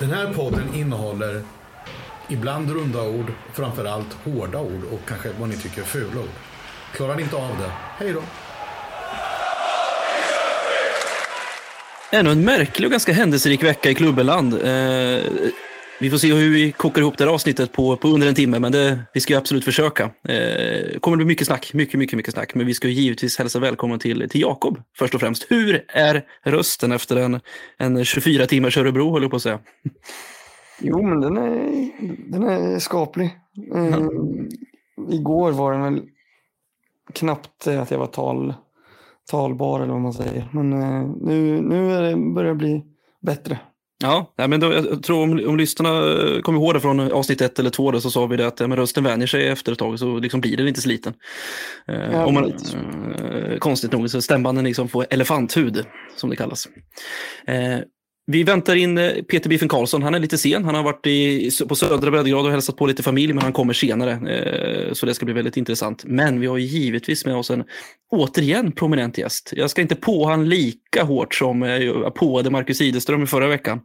Den här podden innehåller ibland runda ord, framförallt hårda ord och kanske vad ni tycker är fula ord. Klarar ni inte av det, hej då. Ännu en märklig och ganska händelserik vecka i klubbeland. Eh, vi får se hur vi kokar ihop det här avsnittet på, på under en timme, men det, vi ska absolut försöka. Eh, kommer det bli mycket snack, mycket, mycket, mycket snack, men vi ska givetvis hälsa välkommen till, till Jakob först och främst. Hur är rösten efter en, en 24 timmars Örebro, höll jag på att säga? Jo, men den är, den är skaplig. Eh, igår var den väl knappt att jag var tal, talbar eller vad man säger. Men eh, nu, nu är det, börjar det bli bättre. Ja, men då, jag tror om, om lyssnarna kommer ihåg det från avsnitt ett eller två, då, så sa vi det att ja, men rösten vänjer sig efter ett tag så liksom blir den inte sliten. Eh, Ja, om man, eh, konstigt nog så stämbanden liksom får elefanthud, som det kallas. Eh, vi väntar in eh, Peter Biffen Karlsson. Han är lite sen. Han har varit i, på södra breddgrad och hälsat på lite familj, men han kommer senare. Eh, så det ska bli väldigt intressant. Men vi har givetvis med oss en återigen prominent gäst. Jag ska inte på han lika hårt som eh, jag påade Marcus Ideström i förra veckan.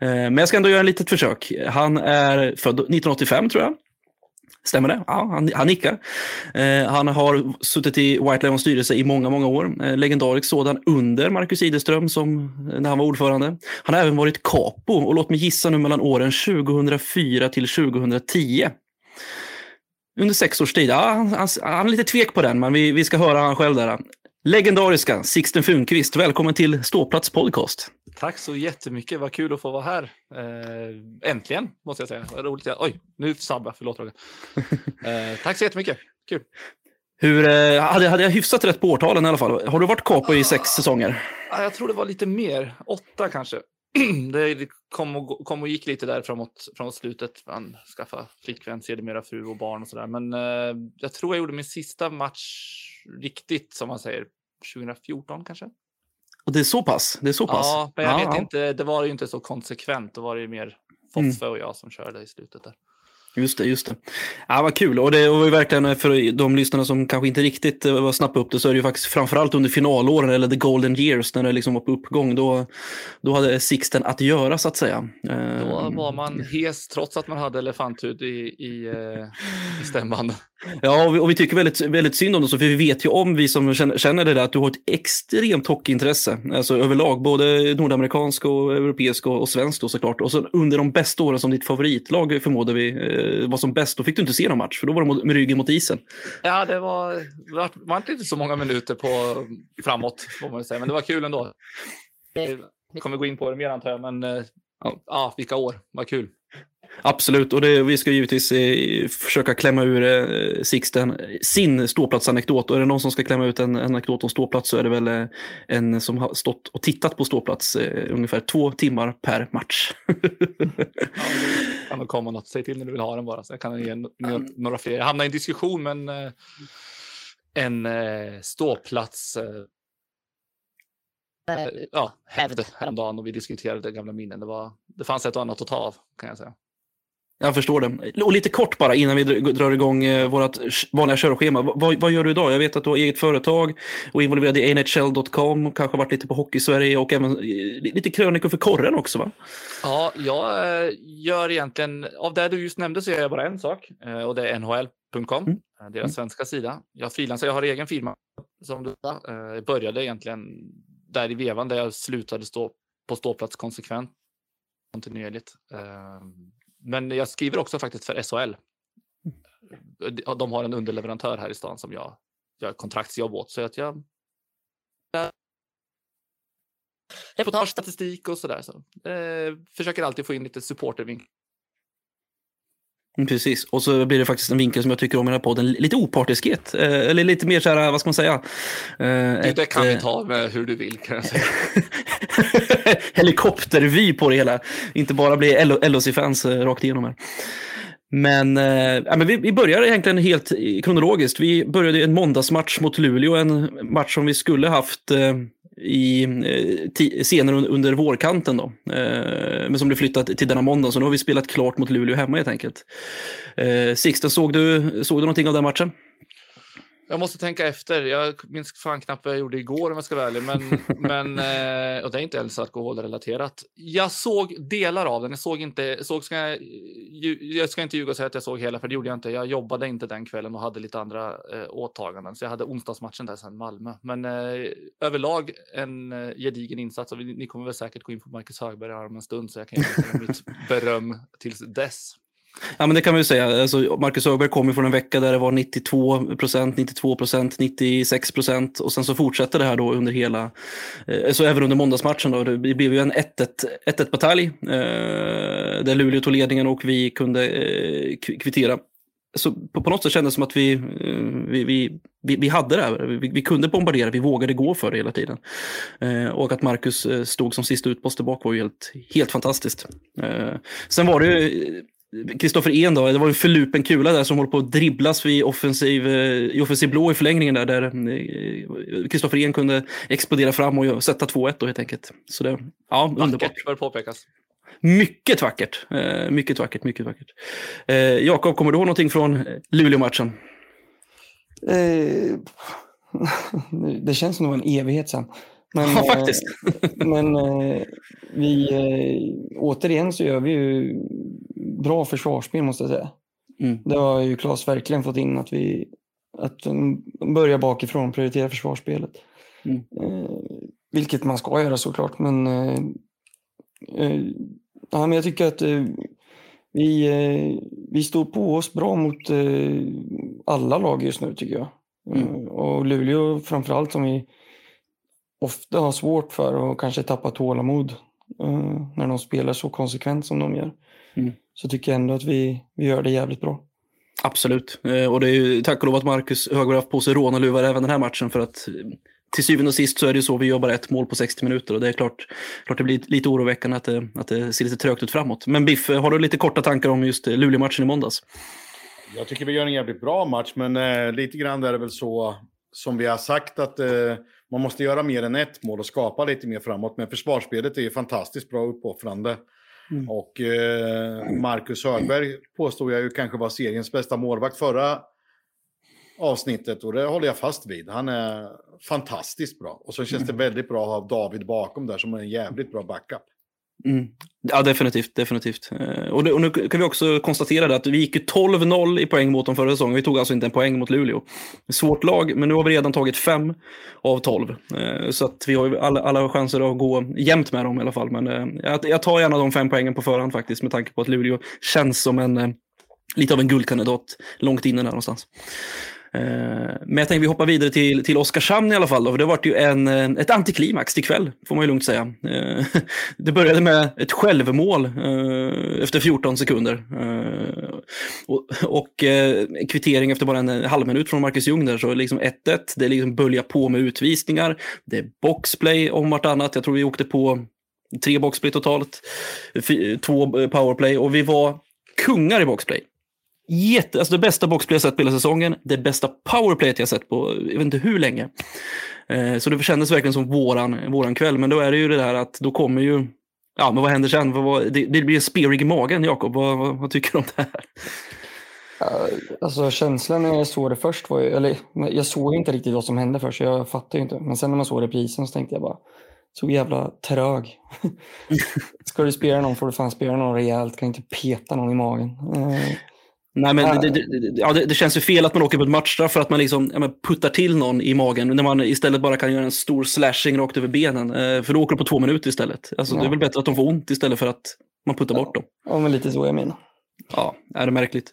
Men jag ska ändå göra ett litet försök. Han är född 1985 tror jag. Stämmer det? Ja, han, han nickar. Eh, han har suttit i White Lions styrelse i många, många år. Eh, legendarisk sådan under Marcus Ideström som eh, när han var ordförande. Han har även varit capo och låt mig gissa nu mellan åren 2004 till 2010. Under sex års tid. Ja, han, han, han är lite tvek på den, men vi, vi ska höra han själv där. Legendariska Sixten Funkvist, välkommen till Ståplats podcast. Tack så jättemycket, vad kul att få vara här. Eh, äntligen, måste jag säga. Vad roligt. jag- Oj, nu sabbar förlåt Roger. Eh, tack så jättemycket, kul. Hur, eh, hade, hade jag hyfsat rätt på årtalen i alla fall? Har du varit capo i sex säsonger? Ah, jag tror det var lite mer, åtta kanske. det kom och, kom och gick lite där framåt, framåt slutet. Han skaffade flickvän, sedermera fru och barn och sådär. Men eh, jag tror jag gjorde min sista match riktigt, som man säger, 2014 kanske. Och det är så pass? Det är så pass? Ja, men jag Ja, vet ja. inte, det var ju inte så konsekvent. Då var det ju mer Foffe och jag som körde i slutet där. Just det, just det. Ja, vad kul. Och det var ju verkligen eh, för de lyssnarna som kanske inte riktigt eh, var snabba upp det så är det ju faktiskt framförallt under finalåren eller the golden years när det liksom var på uppgång. Då, då hade Sixten att göra så att säga. Eh, Då var man hes trots att man hade elefanthud i, i, eh, i stämbanden. Ja, och vi, och vi tycker väldigt, väldigt synd om det, för vi vet ju om, vi som känner, känner det där, att du har ett extremt hockeyintresse. Alltså överlag, både nordamerikansk och europeisk och, och svensk då såklart. Och så under de bästa åren som ditt favoritlag förmådde vi eh, var som bäst, då fick du inte se någon match, för då var de med ryggen mot isen. Ja, det var, det var, var inte så många minuter på framåt, får man säga. men det var kul ändå. Vi kommer gå in på det mer antar jag, men eh, ja, ja vilka år, vad kul. Absolut, och det, vi ska givetvis eh, försöka klämma ur eh, Sixten sin ståplatsanekdot. Och är det någon som ska klämma ut en, en anekdot om ståplats så är det väl eh, en som har stått och tittat på ståplats eh, ungefär två timmar per match. Ja, det kan komma något, säg till när du vill ha den bara, så jag kan ge några fler. Jag hamnade i en diskussion med eh, en, en ståplats eh, eh ja, hävd häromdagen och vi diskuterade gamla minnen. Det, var, det fanns ett och annat att ta av, kan jag säga. Jag förstår det. Och lite kort bara innan vi dr- drar igång eh, vårt vanliga körschema. Va- Vad, vad gör du idag? Jag vet att du har eget företag och är involverad i NHL.com och kanske varit lite på Hockey-Sverige och även eh, lite krönikor för korren också va? Ja, jag eh, gör egentligen, av det du just nämnde så gör jag bara en sak och det är nhl.com, Mm. deras svenska sida. Jag frilansar, jag har egen firma som du sa. Jag började egentligen där i vevan där jag slutade stå på ståplats konsekvent kontinuerligt. Men jag skriver också faktiskt för SHL. Eh, De har en underleverantör här i stan som jag gör kontraktsjobb åt. Så att jag reportage, statistik och sådär. Så, eh, försöker alltid få in lite supportervinkel. Mm, Precis, och så blir det faktiskt en vinkel som jag tycker om i den här podden. Lite opartiskhet, eh, eller lite mer så här, vad ska man säga? Eh, Du, ett, det kan vi eh, ta med hur du vill kan jag säga. helikoptervy på det hela. Inte bara bli LHC-fans eh, rakt igenom här. Men, ja, men vi, vi börjar egentligen helt kronologiskt. Vi började en måndagsmatch mot Luleå, en match som vi skulle haft eh, i, eh, t- senare under, under vårkanten. Då. Eh, men som blev flyttat till denna måndag, så nu har vi spelat klart mot Luleå hemma helt enkelt. Eh, Sixten, såg du, såg du någonting av den matchen? Jag måste tänka efter. Jag minns fan knappt vad jag gjorde igår om jag ska vara ärlig. Men, men, eh, och det är inte ens alkoholrelaterat. Jag såg delar av den. Jag såg inte, såg, ska jag, jag ska inte ljuga och säga att jag såg hela, för det gjorde jag inte. Jag jobbade inte den kvällen och hade lite andra eh, åtaganden. Så jag hade onsdagsmatchen där sen Malmö. Men eh, överlag en eh, gedigen insats. Och vi, ni kommer väl säkert gå in på Marcus Högberg här om en stund, så jag kan ge mitt beröm tills dess. Ja, men det kan vi säga. Alltså, Marcus Högberg kom ju från en vecka där det var 92 procent, 92 procent, 96 procent och sen så fortsätter det här då under hela, eh, så även under måndagsmatchen då. Det blev ju en 1-1 batalj eh, där Luleå tog ledningen och vi kunde eh, kvittera. Så på, på något sätt kändes det som att vi, eh, vi, vi, vi, vi hade det här. Vi, vi, kunde bombardera, vi vågade gå för det hela tiden. Eh, och att Marcus eh, stod som sista utpost tillbaka var ju helt, helt fantastiskt. Eh, sen var det ju Kristoffer En då, det var en förlupen kula där som håller på att dribblas vid offensiv, eh, i offensiv blå i förlängningen där, där eh, Kristoffer En kunde explodera fram och sätta 2-1 då helt enkelt. Så det, ja, Vackert, underbart. bör påpekas. Mycket vackert, eh, mycket vackert, mycket vackert. Jakob, kommer du ihåg någonting från Luleå-matchen? Eh, det känns nog en evighet sedan. Men, ja, faktiskt. men vi, återigen så gör vi ju bra försvarsspel måste jag säga. Mm. Det har ju Claes verkligen fått in att vi att börja bakifrån, prioritera försvarsspelet. Mm. Eh, vilket man ska göra såklart, men, eh, eh, ja, men jag tycker att eh, vi, eh, vi står på oss bra mot eh, alla lag just nu tycker jag. Mm. och Luleå framförallt som vi ofta har svårt för och kanske tappa tålamod när de spelar så konsekvent som de gör. Mm. Så tycker jag ändå att vi, vi gör det jävligt bra. Absolut, eh, och det är ju tack och lov att Marcus Högberg haft på sig rånarluvar även den här matchen för att eh, till syvende och sist så är det ju så vi gör bara ett mål på 60 minuter och det är klart, klart det blir lite oroväckande att det, att det ser lite trögt ut framåt. Men Biff, har du lite korta tankar om just Luleå-matchen i måndags? Jag tycker vi gör en jävligt bra match, men eh, lite grann är det väl så som vi har sagt att eh, man måste göra mer än ett mål och skapa lite mer framåt. Men försvarsspelet är ju fantastiskt bra uppoffrande. Mm. Och eh, Marcus Högberg påstod jag ju kanske var seriens bästa målvakt förra avsnittet och det håller jag fast vid. Han är fantastiskt bra. Och så känns det mm. väldigt bra att ha David bakom där som är en jävligt bra backup. Mm. Ja, definitivt. definitivt. Eh, och, det, och, nu kan vi också konstatera att vi gick 12-0 i poäng mot dem förra säsongen. Vi tog alltså inte en poäng mot Luleå. Svårt lag, men nu har vi redan tagit fem av 12. Eh, så att vi har alla, alla chanser att gå jämnt med dem i alla fall. Men eh, jag, jag tar gärna de fem poängen på förhand faktiskt, med tanke på att Luleå känns som en lite av en guldkandidat långt inne där någonstans. Eh, men jag tänkte vi hoppar vidare till, till Oskarshamn i alla fall. Då, för det varit ju en, ett antiklimax ikväll, får man ju lugnt säga. Eh, det började med ett självmål eh, efter 14 sekunder. Och, och kvittering efter bara en halv minut från Marcus Ljung där, så liksom 1-1. Det liksom böljar på med utvisningar. Det är boxplay om vartannat. Jag tror vi åkte på tre boxplay totalt, två powerplay och vi var kungar i boxplay. Jätte, alltså det bästa boxplay jag sett på hela säsongen. Det bästa powerplayet jag sett på, jag vet inte hur länge. Eh, så det kändes verkligen som våran, våran kväll. Men då är det ju det där att då kommer ju, ja men vad händer sen? Vad, vad, det, det, blir en spearig i magen, Jakob. Vad, vad, vad, tycker du om det här? Alltså känslan när jag såg det först var ju, eller jag såg inte riktigt vad som hände först, jag fattade ju inte. Men sen när man såg reprisen så tänkte jag bara, så jävla trög. Ska du spela någon får du fan spela någon rejält, kan inte peta någon i magen. Eh, Nej, men det, det, ja, det, det, känns ju fel att man åker på ett matchstraff för att man liksom, ja, puttar till någon i magen när man istället bara kan göra en stor slashing rakt över benen. Eh, för då åker du på två minuter istället. Alltså, ja. Det är väl bättre att de får ont istället för att man puttar bort dem. Ja, men lite så jag menar. Ja, är det märkligt.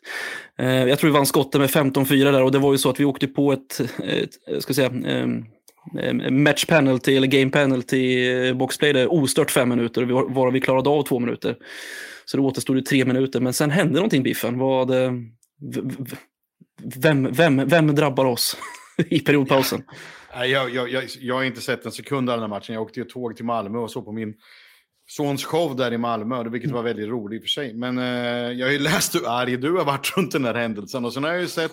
Eh, jag tror vi vann skotten med 15-4 där och det var ju så att vi åkte på ett, ett ska säga, eh, match penalty eller game penalty boxplay där ostört fem minuter, varav vi klarade av två minuter. Så det återstod ju tre minuter, men sen hände någonting Biffen. Vad, vem, vem, vem drabbar oss i periodpausen? Jag, jag, jag, jag har inte sett en sekund av den här matchen. Jag åkte ju tåg till Malmö och såg på min sons show där i Malmö, vilket var väldigt roligt i och för sig. Men eh, jag har ju läst hur arg du har varit runt den här händelsen och sen har jag ju sett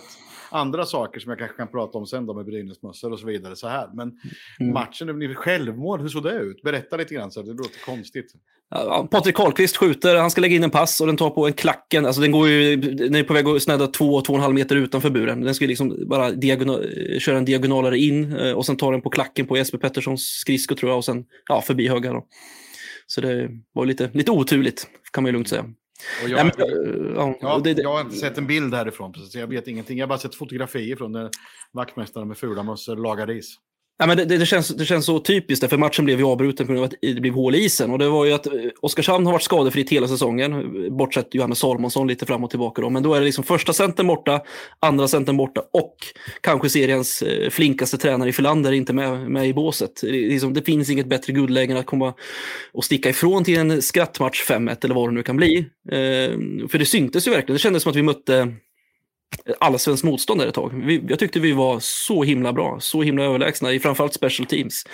andra saker som jag kanske kan prata om sen då med Brynäsmössor och så vidare så här. Men Mm. matchen, självmål, hur såg det ut? Berätta lite grann så det låter konstigt. Ja, Patrik Karlqvist skjuter, han ska lägga in en pass och den tar på en klacken. Alltså den går ju, den är på väg att snedda två, två och en halv meter utanför buren. Den ska liksom bara diagonal, köra en diagonalare in eh, och sen tar den på klacken på Jesper Petterssons skridsko tror jag och sen ja, förbi höga då. Så det var lite, lite oturligt kan man ju lugnt säga. Och jag, Nej, men, ja, Ja, det, det, Jag har inte sett en bild härifrån, precis. jag vet ingenting. Jag har bara sett fotografier från när vaktmästaren med fula mössor lagar ris. Nej, men det, det, det, känns, det känns så typiskt, där, för matchen blev ju avbruten på grund av att det blev hål i isen. Och det var ju att eh, Oskarshamn har varit skadefritt hela säsongen, bortsett Johannes Salomonsson lite fram och tillbaka. Då. Men då är det liksom första centern borta, andra centern borta och kanske seriens eh, flinkaste tränare i Filander inte med, med i båset. Det, liksom, det finns inget bättre guldläge än att komma och sticka ifrån till en skrattmatch 5-1 eller vad det nu kan bli. Eh, för det syntes ju verkligen, det kändes som att vi mötte allsvensk motståndare ett tag. Vi, jag tyckte vi var så himla bra, så himla överlägsna i framförallt special teams.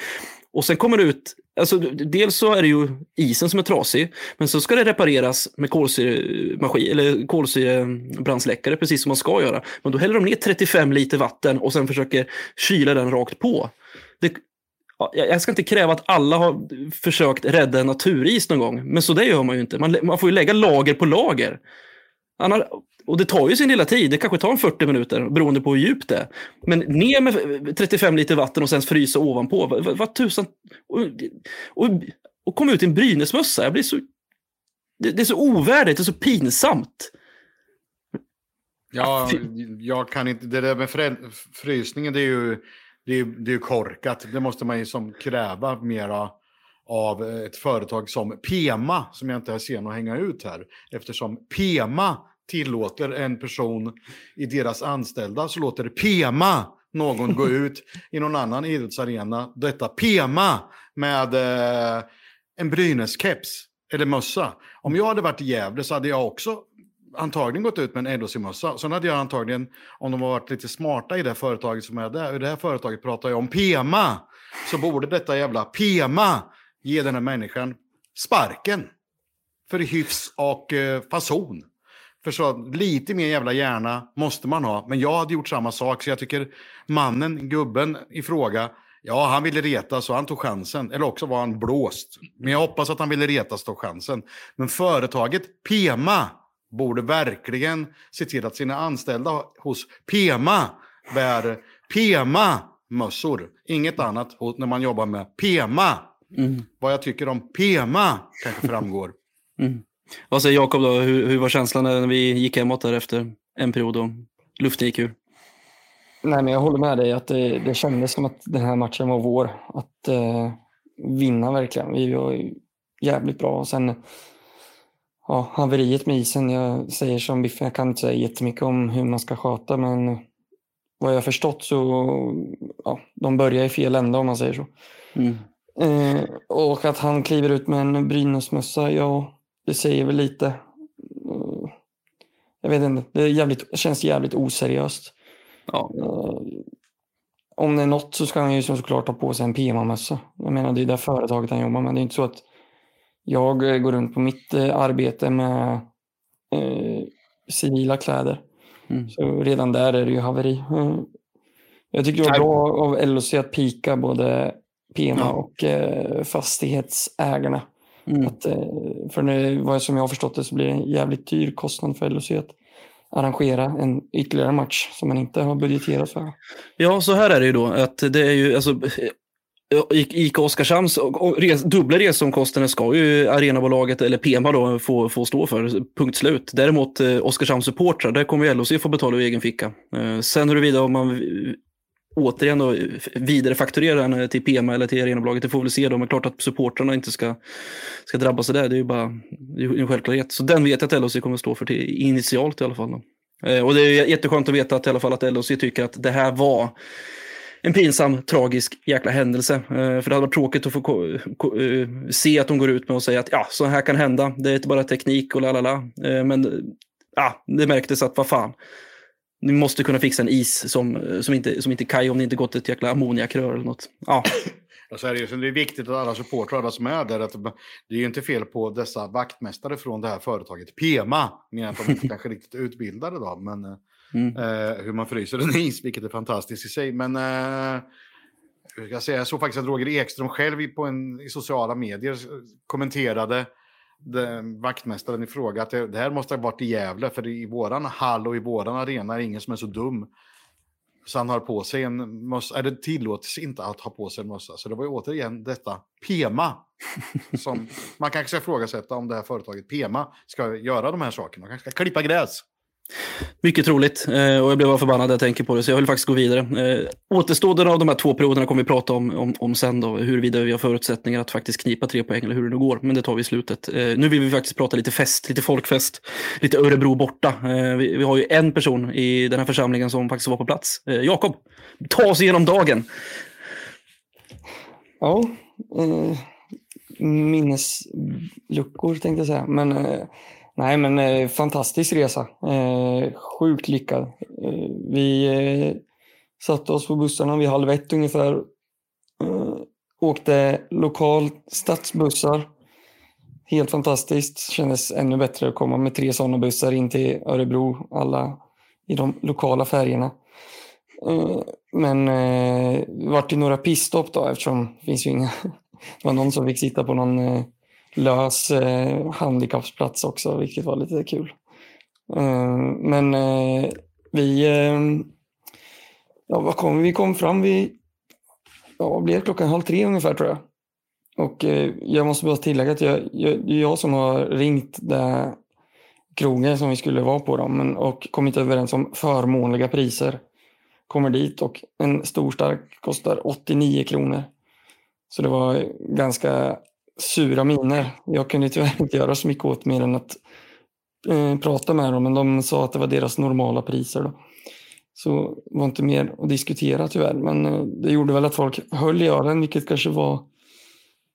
Och sen kommer det ut, alltså dels så är det ju isen som är trasig, men så ska det repareras med kolsyremaskin, eller kolsyrebrandsläckare, precis som man ska göra. Men då häller de ner 35 liter vatten och sen försöker kyla den rakt på. Det, jag ska inte kräva att alla har försökt rädda en naturis någon gång, men så det gör man ju inte. Man, man får ju lägga lager på lager. Annars, och det tar ju sin lilla tid, det kanske tar en 40 minuter beroende på hur djupt det är. Men ner med 35 liter vatten och sen frysa ovanpå. Vad, vad, tusan? Och, och, och komma ut i en Brynäsmössa, jag blir så... Det, det, är så ovärdigt, det är så pinsamt. Ja, jag kan inte, det där med frä- frysningen, det är ju, det är, det är korkat. Det måste man ju som kräva mera av ett företag som Pema, som jag inte ser något hänga ut här. Eftersom Pema tillåter en person i deras anställda så låter Pema någon gå ut i någon annan idrottsarena. Detta Pema med eh, en Brynäs-keps eller mössa. Om jag hade varit i Gävle så hade jag också antagligen gått ut med en LHC-mössa. Sen hade jag antagligen, om de har varit lite smarta i det företaget som är där, i det här företaget pratar jag om Pema, så borde detta jävla Pema ge den här människan sparken. För hyfs och eh, fason. För så lite mer jävla hjärna måste man ha. Men jag hade gjort samma sak, så jag tycker mannen, gubben i fråga, ja, han ville reta så han tog chansen. Eller också var han blåst. Men jag hoppas att han ville reta så tog chansen. Men företaget Pema borde verkligen se till att sina anställda hos Pema bär Pema-mössor. Inget annat när man jobbar med Pema. Mm. Vad jag tycker om Pema kanske framgår. Mm. Vad säger Jakob då? Hur, hur var känslan när vi gick hemåt där efter en period och luften gick ur? Nej, men jag håller med dig att det, det kändes som att den här matchen var vår. Att eh, vinna verkligen. Vi var jävligt bra. Och sen ja, haveriet med isen. Jag säger som Biffen, jag kan inte säga jättemycket om hur man ska sköta, men vad jag förstått så ja, de börjar i fel ända om man säger så. Mm. Eh, och att han kliver ut med en Brynäsmössa, ja, det säger väl lite. Eh, jag vet inte, det jävligt, känns jävligt oseriöst. Ja. Eh, om det är något så ska han ju såklart ta på sig en PMA-mössa. Jag menar, det är det företaget han jobbar med. Det är inte så att jag eh, går runt på mitt arbete med eh, civila kläder. Mm. Så redan där är det ju haveri. Jag tycker det var bra av LOC att pika både PMA Ja. och fastighetsägarna. Mm. Att, eh, för nu, vad som jag har förstått det så blir det en jävligt dyr kostnad för LOC att arrangera en ytterligare match som man inte har budgeterat för. Ja, så här är det ju då. Att det är ju, alltså, I- ICA Oskarshamns res, dubbla resomkostnader ska ju arenabolaget eller PMA då få, få stå för, punkt slut. Däremot eh, Oskarshamns supportrar, där kommer ju LOC få betala ur egen ficka. Eh, sen huruvida om man eh, återigen då vidarefakturera den till Pema eller till arenabolaget, det får vi väl se då. Men klart att supportrarna inte ska, ska drabbas av det, det är ju bara det är en självklarhet. Så den vet jag att LHC kommer stå för till, initialt i alla fall. Då. Eh, och det är jätteskönt att veta att i alla fall att LHC tycker att det här var en pinsam, tragisk jäkla händelse. Eh, för det hade varit tråkigt att få eh, se att de går ut med och säga att ja, så här kan hända. Det är inte bara teknik och la, la, la. Men ja, det märktes att vad fan. Ni måste kunna fixa en is som, eh, som, inte, som inte kaj om det inte gått ett jäkla ammoniakrör eller något. Ja, Och så är det, ju, så det är viktigt att alla supportrar, alla som är där, att det är ju inte fel på dessa vaktmästare från det här företaget. Pema, mer att de inte kanske riktigt utbildade då, men eh, Mm. Eh, hur man fryser en is, vilket är fantastiskt i sig. Men eh, jag, säga, jag såg faktiskt att Roger Ekström själv på en, i sociala medier kommenterade den, vaktmästaren i fråga att det, det, här måste ha varit i Gävle, för i våran hall och i våran arena är det ingen som är så dum. Så han har på sig en mössa, det tillåts inte att ha på sig en mössa. Så det var ju återigen detta PEMA. Som man kanske ska ifrågasätta om det här företaget PEMA ska göra de här sakerna. Man kanske ska klippa gräs. Mycket troligt eh, och jag blir bara förbannad när jag tänker på det så jag vill faktiskt gå vidare. Eh, återstoden av de här två perioderna kommer vi prata om, om, om sen då, huruvida vi har förutsättningar att faktiskt knipa tre poäng eller hur det nu går, men det tar vi i slutet. Eh, nu vill vi faktiskt prata lite fest, lite folkfest, lite Örebro borta. Eh, vi, vi, har ju en person i den här församlingen som faktiskt var på plats. Eh, Jakob, ta oss igenom dagen. Ja, eh, minnesluckor tänkte jag säga, men eh, Nej, men eh, fantastisk resa. Eh, sjukt lyckad. Eh, vi eh, satte oss på bussarna vid halv ett ungefär. Eh, åkte lokal stadsbussar. Helt fantastiskt. Kändes ännu bättre att komma med tre sådana bussar in till Örebro. Alla i de lokala färgerna. Eh, men eh, det vart ju några pissstopp då eftersom det finns ju inga... Det var någon som fick sitta på någon eh, lös eh, handikappsplats också, vilket var lite kul. Eh, men eh, vi, eh, ja, vad kom, vi kom fram vid, ja, vad blev klockan halv tre ungefär tror jag. Och eh, jag måste bara tillägga att jag, jag, det är jag som har ringt det krogen som vi skulle vara på dem, men, och kommit överens om förmånliga priser. Kommer dit och en stor stark kostar 89 kronor. Så det var ganska sura miner. Jag kunde tyvärr inte göra så mycket åt mer än att eh, prata med dem, men de sa att det var deras normala priser. Då. Så det var inte mer att diskutera tyvärr, men eh, det gjorde väl att folk höll i öronen, vilket kanske var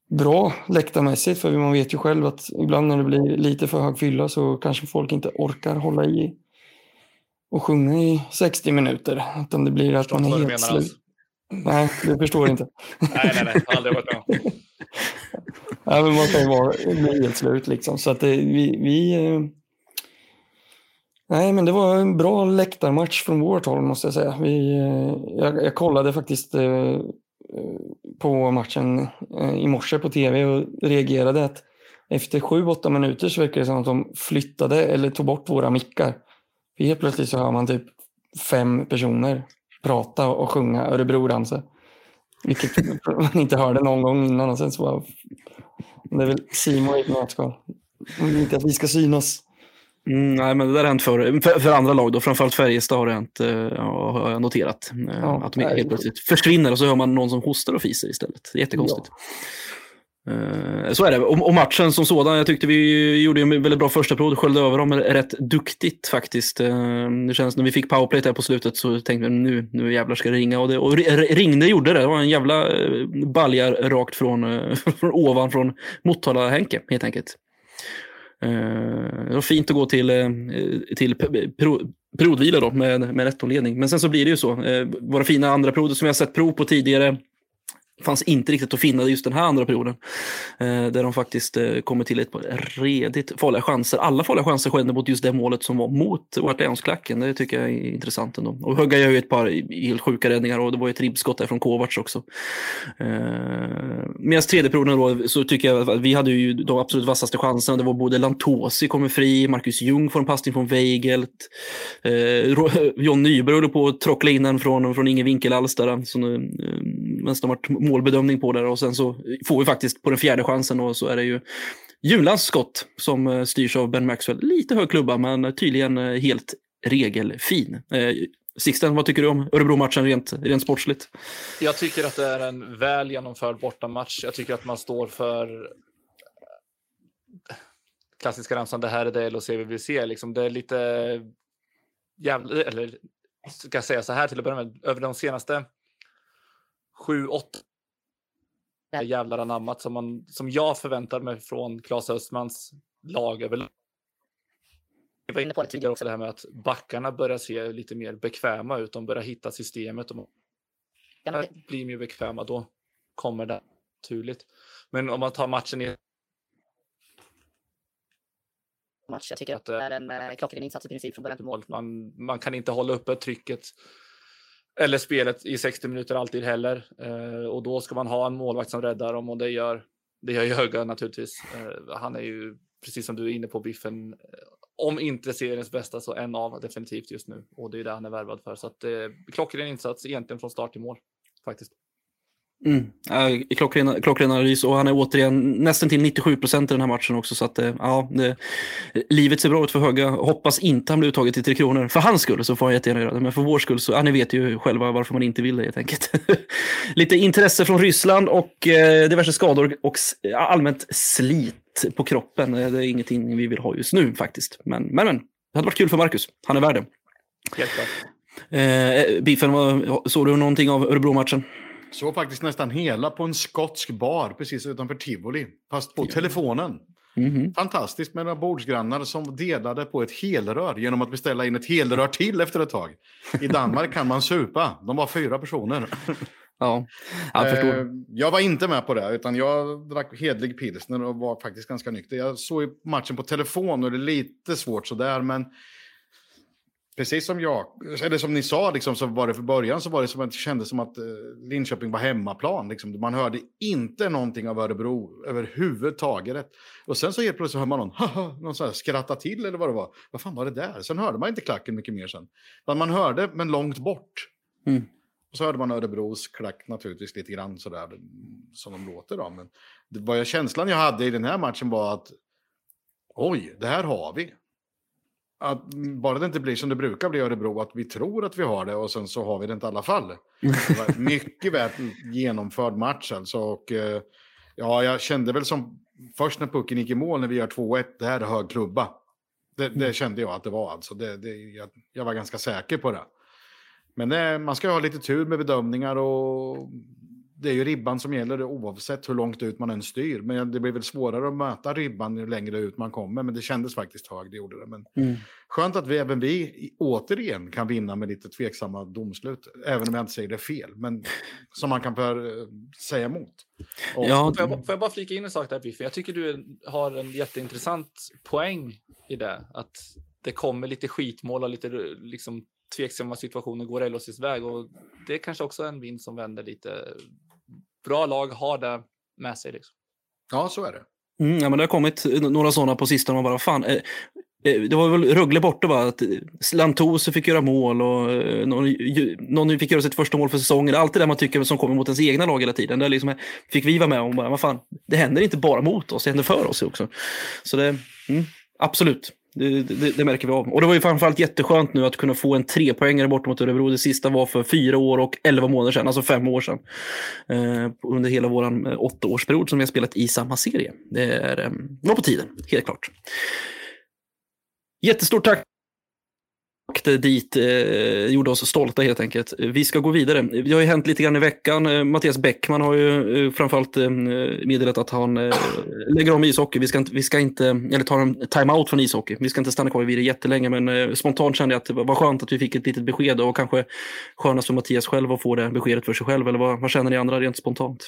bra läktarmässigt, för man vet ju själv att ibland när det blir lite för hög fylla så kanske folk inte orkar hålla i och sjunga i 60 minuter, utan det blir att man är helt slut. Alltså. Nej, du förstår inte. nej, nej, nej, aldrig varit med ja, men man kan ju vara, helt slut liksom. Så att det, vi, vi. Eh, nej, men det var en bra läktarmatch från vårt håll måste jag säga. Vi, eh, jag, jag, kollade faktiskt eh, eh, på matchen eh, i morse på tv och reagerade att efter sju, åtta minuter så verkar det som att de flyttade eller tog bort våra mickar. För helt plötsligt så hör man typ fem personer prata och sjunga Örebro-ramsor. Vilket man inte hörde någon gång innan. Och sen så bara, det är väl Simon i ett nötskal. Inte att vi ska synas. Mm, nej, men det där har hänt för, för, för, andra lag. Då. Framförallt Färjestad har det hänt, uh, har jag noterat. Uh, ja, att de helt plötsligt försvinner och så hör man någon som hostar och fiser istället. Det är jättekonstigt. Ja. Eh, så är det. Och, matchen som sådan, jag tyckte vi gjorde en väldigt bra första period. sköljde över dem rätt duktigt faktiskt. Eh, det känns när vi fick powerplay där på slutet så tänkte vi nu, nu jävlar ska det ringa. Och, det, och ringde gjorde det. Det var en jävla baljar balja rakt från, från ovan från Motala-Henke helt enkelt. det var fint att gå till, till periodvila då med, med 1-ledning. Men sen så blir det ju så. våra fina andra perioder som vi har sett prov på tidigare fanns inte riktigt att finna just den här andra perioden. Eh, där de faktiskt eh, kommer till ett par redigt farliga chanser. Alla farliga chanser skedde mot just det målet som var mot Wartleonsklacken. Det tycker jag är intressant ändå. Och Högga gör ju ett par helt sjuka räddningar och det var ju ett ribbskott där från Kovacs också. Eh, Medan tredje perioden då så tycker jag att vi hade ju de absolut vassaste chanserna. Det var både Lantosi kommer fri, Marcus Ljung får en passning från Weigelt. Eh, John Nyberg håller på att trockla in den från, från ingen vinkel alls där. Så, eh, nästan varit målbedömning på det och sen så får vi faktiskt på den fjärde chansen och så är det ju Julans skott som eh, styrs av Ben Maxwell. Lite hög klubba men tydligen eh, helt regelfin. Eh, Sixten, vad tycker du om Örebro-matchen rent, rent sportsligt? Jag tycker att det är en väl genomförd bortamatch. Jag tycker att man står för klassiska ramsan, det här är det LHC vi vill se. Liksom, det är lite jävla, eller ska jag säga så här till att börja med, över de senaste sju, åtta jävlar anammat som, man, som jag förväntar mig från Claes Östmans lag överlag. Jag var inne på det tidigare också, det här med att backarna börjar se lite mer bekväma ut. De börjar hitta systemet. Och blir mer bekväma, då kommer det naturligt. Men om man tar matchen i match. Jag tycker att det är en eh, klockren insats i princip från början till mål. Man, man kan inte hålla uppe trycket eller spelet i 60 minuter alltid heller. Eh, och då ska man ha en målvakt som räddar dem och det gör, det gör Jöga naturligtvis. Eh, han är ju, precis som du är inne på, Biffen, eh, om inte seriens bästa så en av definitivt just nu. Och det är det han är värvad för. Så att, eh, klockren insats egentligen från start till mål faktiskt. Mm. Ja, klockren, klockren analys och han är återigen nästan till 97 procent i den här matchen också. Så att, eh, ja, det, livet ser bra ut för Höga. Hoppas inte han blir uttaget till Tre Kronor. För hans skull så får han jättegärna göra det. Men för vår skull så, ja, ni vet ju själva varför man inte vill det helt enkelt. Lite intresse från Ryssland och eh, diverse skador och allmänt slit på kroppen. Eh, det är ingenting vi vill ha just nu faktiskt. Men, men, men det hade varit kul för Marcus. Han är värd det. Klart. Eh, Biffen, såg du någonting av Örebro-matchen? Såg faktiskt nästan hela på en skotsk bar precis utanför Tivoli. Fast på telefonen. Mm -hmm. Fantastiskt med några bordsgrannar som delade på ett helrör genom att beställa in ett helrör till efter ett tag. I Danmark kan man supa. De var fyra personer. Ja, jag förstår. Eh, jag var inte med på det, utan jag drack hedlig pilsner och var faktiskt ganska nykter. Jag såg matchen på telefon och det är lite svårt sådär, men Precis som jag, eller som ni sa, liksom, så var det för början så var det som att det kändes som att eh, Linköping var hemmaplan. Liksom. Man hörde inte någonting av Örebro överhuvudtaget. Och sen så helt plötsligt hör man någon, haha, någon så här skratta till eller vad det var. Vad fan var det där? Sen hörde man inte klacken mycket mer sen. Men man hörde, men långt bort. Mm. Och så hörde man Örebros klack naturligtvis lite grann sådär som de låter. Då. Men det var ju känslan jag hade i den här matchen var att oj, det här har vi att bara det inte blir som det brukar bli i Örebro, att vi tror att vi har det och sen så har vi det inte i alla fall. Mycket väl genomförd match alltså. Och, eh, ja, jag kände väl som först när pucken gick i mål när vi gör 2-1, det här är hög klubba. Det, det, mm. kände jag att det var alltså. Det, det, jag, jag var ganska säker på det. Men det, man ska ha lite tur med bedömningar och det är ju ribban som gäller oavsett hur långt ut man än styr. Men det blir väl svårare att möta ribban ju längre ut man kommer. Men det kändes faktiskt hög, det gjorde det. Men mm. Skönt att vi, även vi återigen kan vinna med lite tveksamma domslut. Även om jag inte säger det fel, men som man kan för, eh, säga emot. Och, ja. får, jag, får jag bara flika in en sak där, Biffen? Jag tycker du har en jätteintressant poäng i det. Att det kommer lite skitmål och lite liksom, tveksamma situationer går LHCs väg. Och det är kanske också en vind som vänder lite bra lag har det med sig. Liksom. Ja, så är det. Mm, ja, men det har kommit några sådana på sistone. Man bara, fan, eh, eh, det var väl Rögle borta va? Att Lantose fick göra mål och eh, någon, någon fick göra sitt första mål för säsongen. Allt det där man tycker som kommer mot ens egna lag hela tiden. Det liksom, fick vi vara med om. Bara, vad fan, det händer inte bara mot oss, det händer för oss också. Så det, mm, absolut. Det, det, det, märker vi av. Och det var ju framförallt jätteskönt nu att kunna få en trepoängare bort mot Örebro. Det sista var för fyra år och elva månader sedan, alltså fem år sedan. Eh, under hela vår eh, åttaårsperiod som vi har spelat i samma serie. Det är eh, var på tiden, helt klart. Jättestort tack åkte dit, eh, gjorde oss stolta helt enkelt. Vi ska gå vidare. Det har ju hänt lite grann i veckan. Eh, Mattias Bäckman har ju eh, framförallt eh, meddelat att han eh, lägger om ishockey. Vi ska, inte, vi ska inte, eller tar en time-out från ishockey. Vi ska inte stanna kvar vid det jättelänge, men eh, spontant kände jag att det var skönt att vi fick ett litet besked och kanske skönast för Mattias själv att få det beskedet för sig själv. Eller vad, vad känner ni andra rent spontant?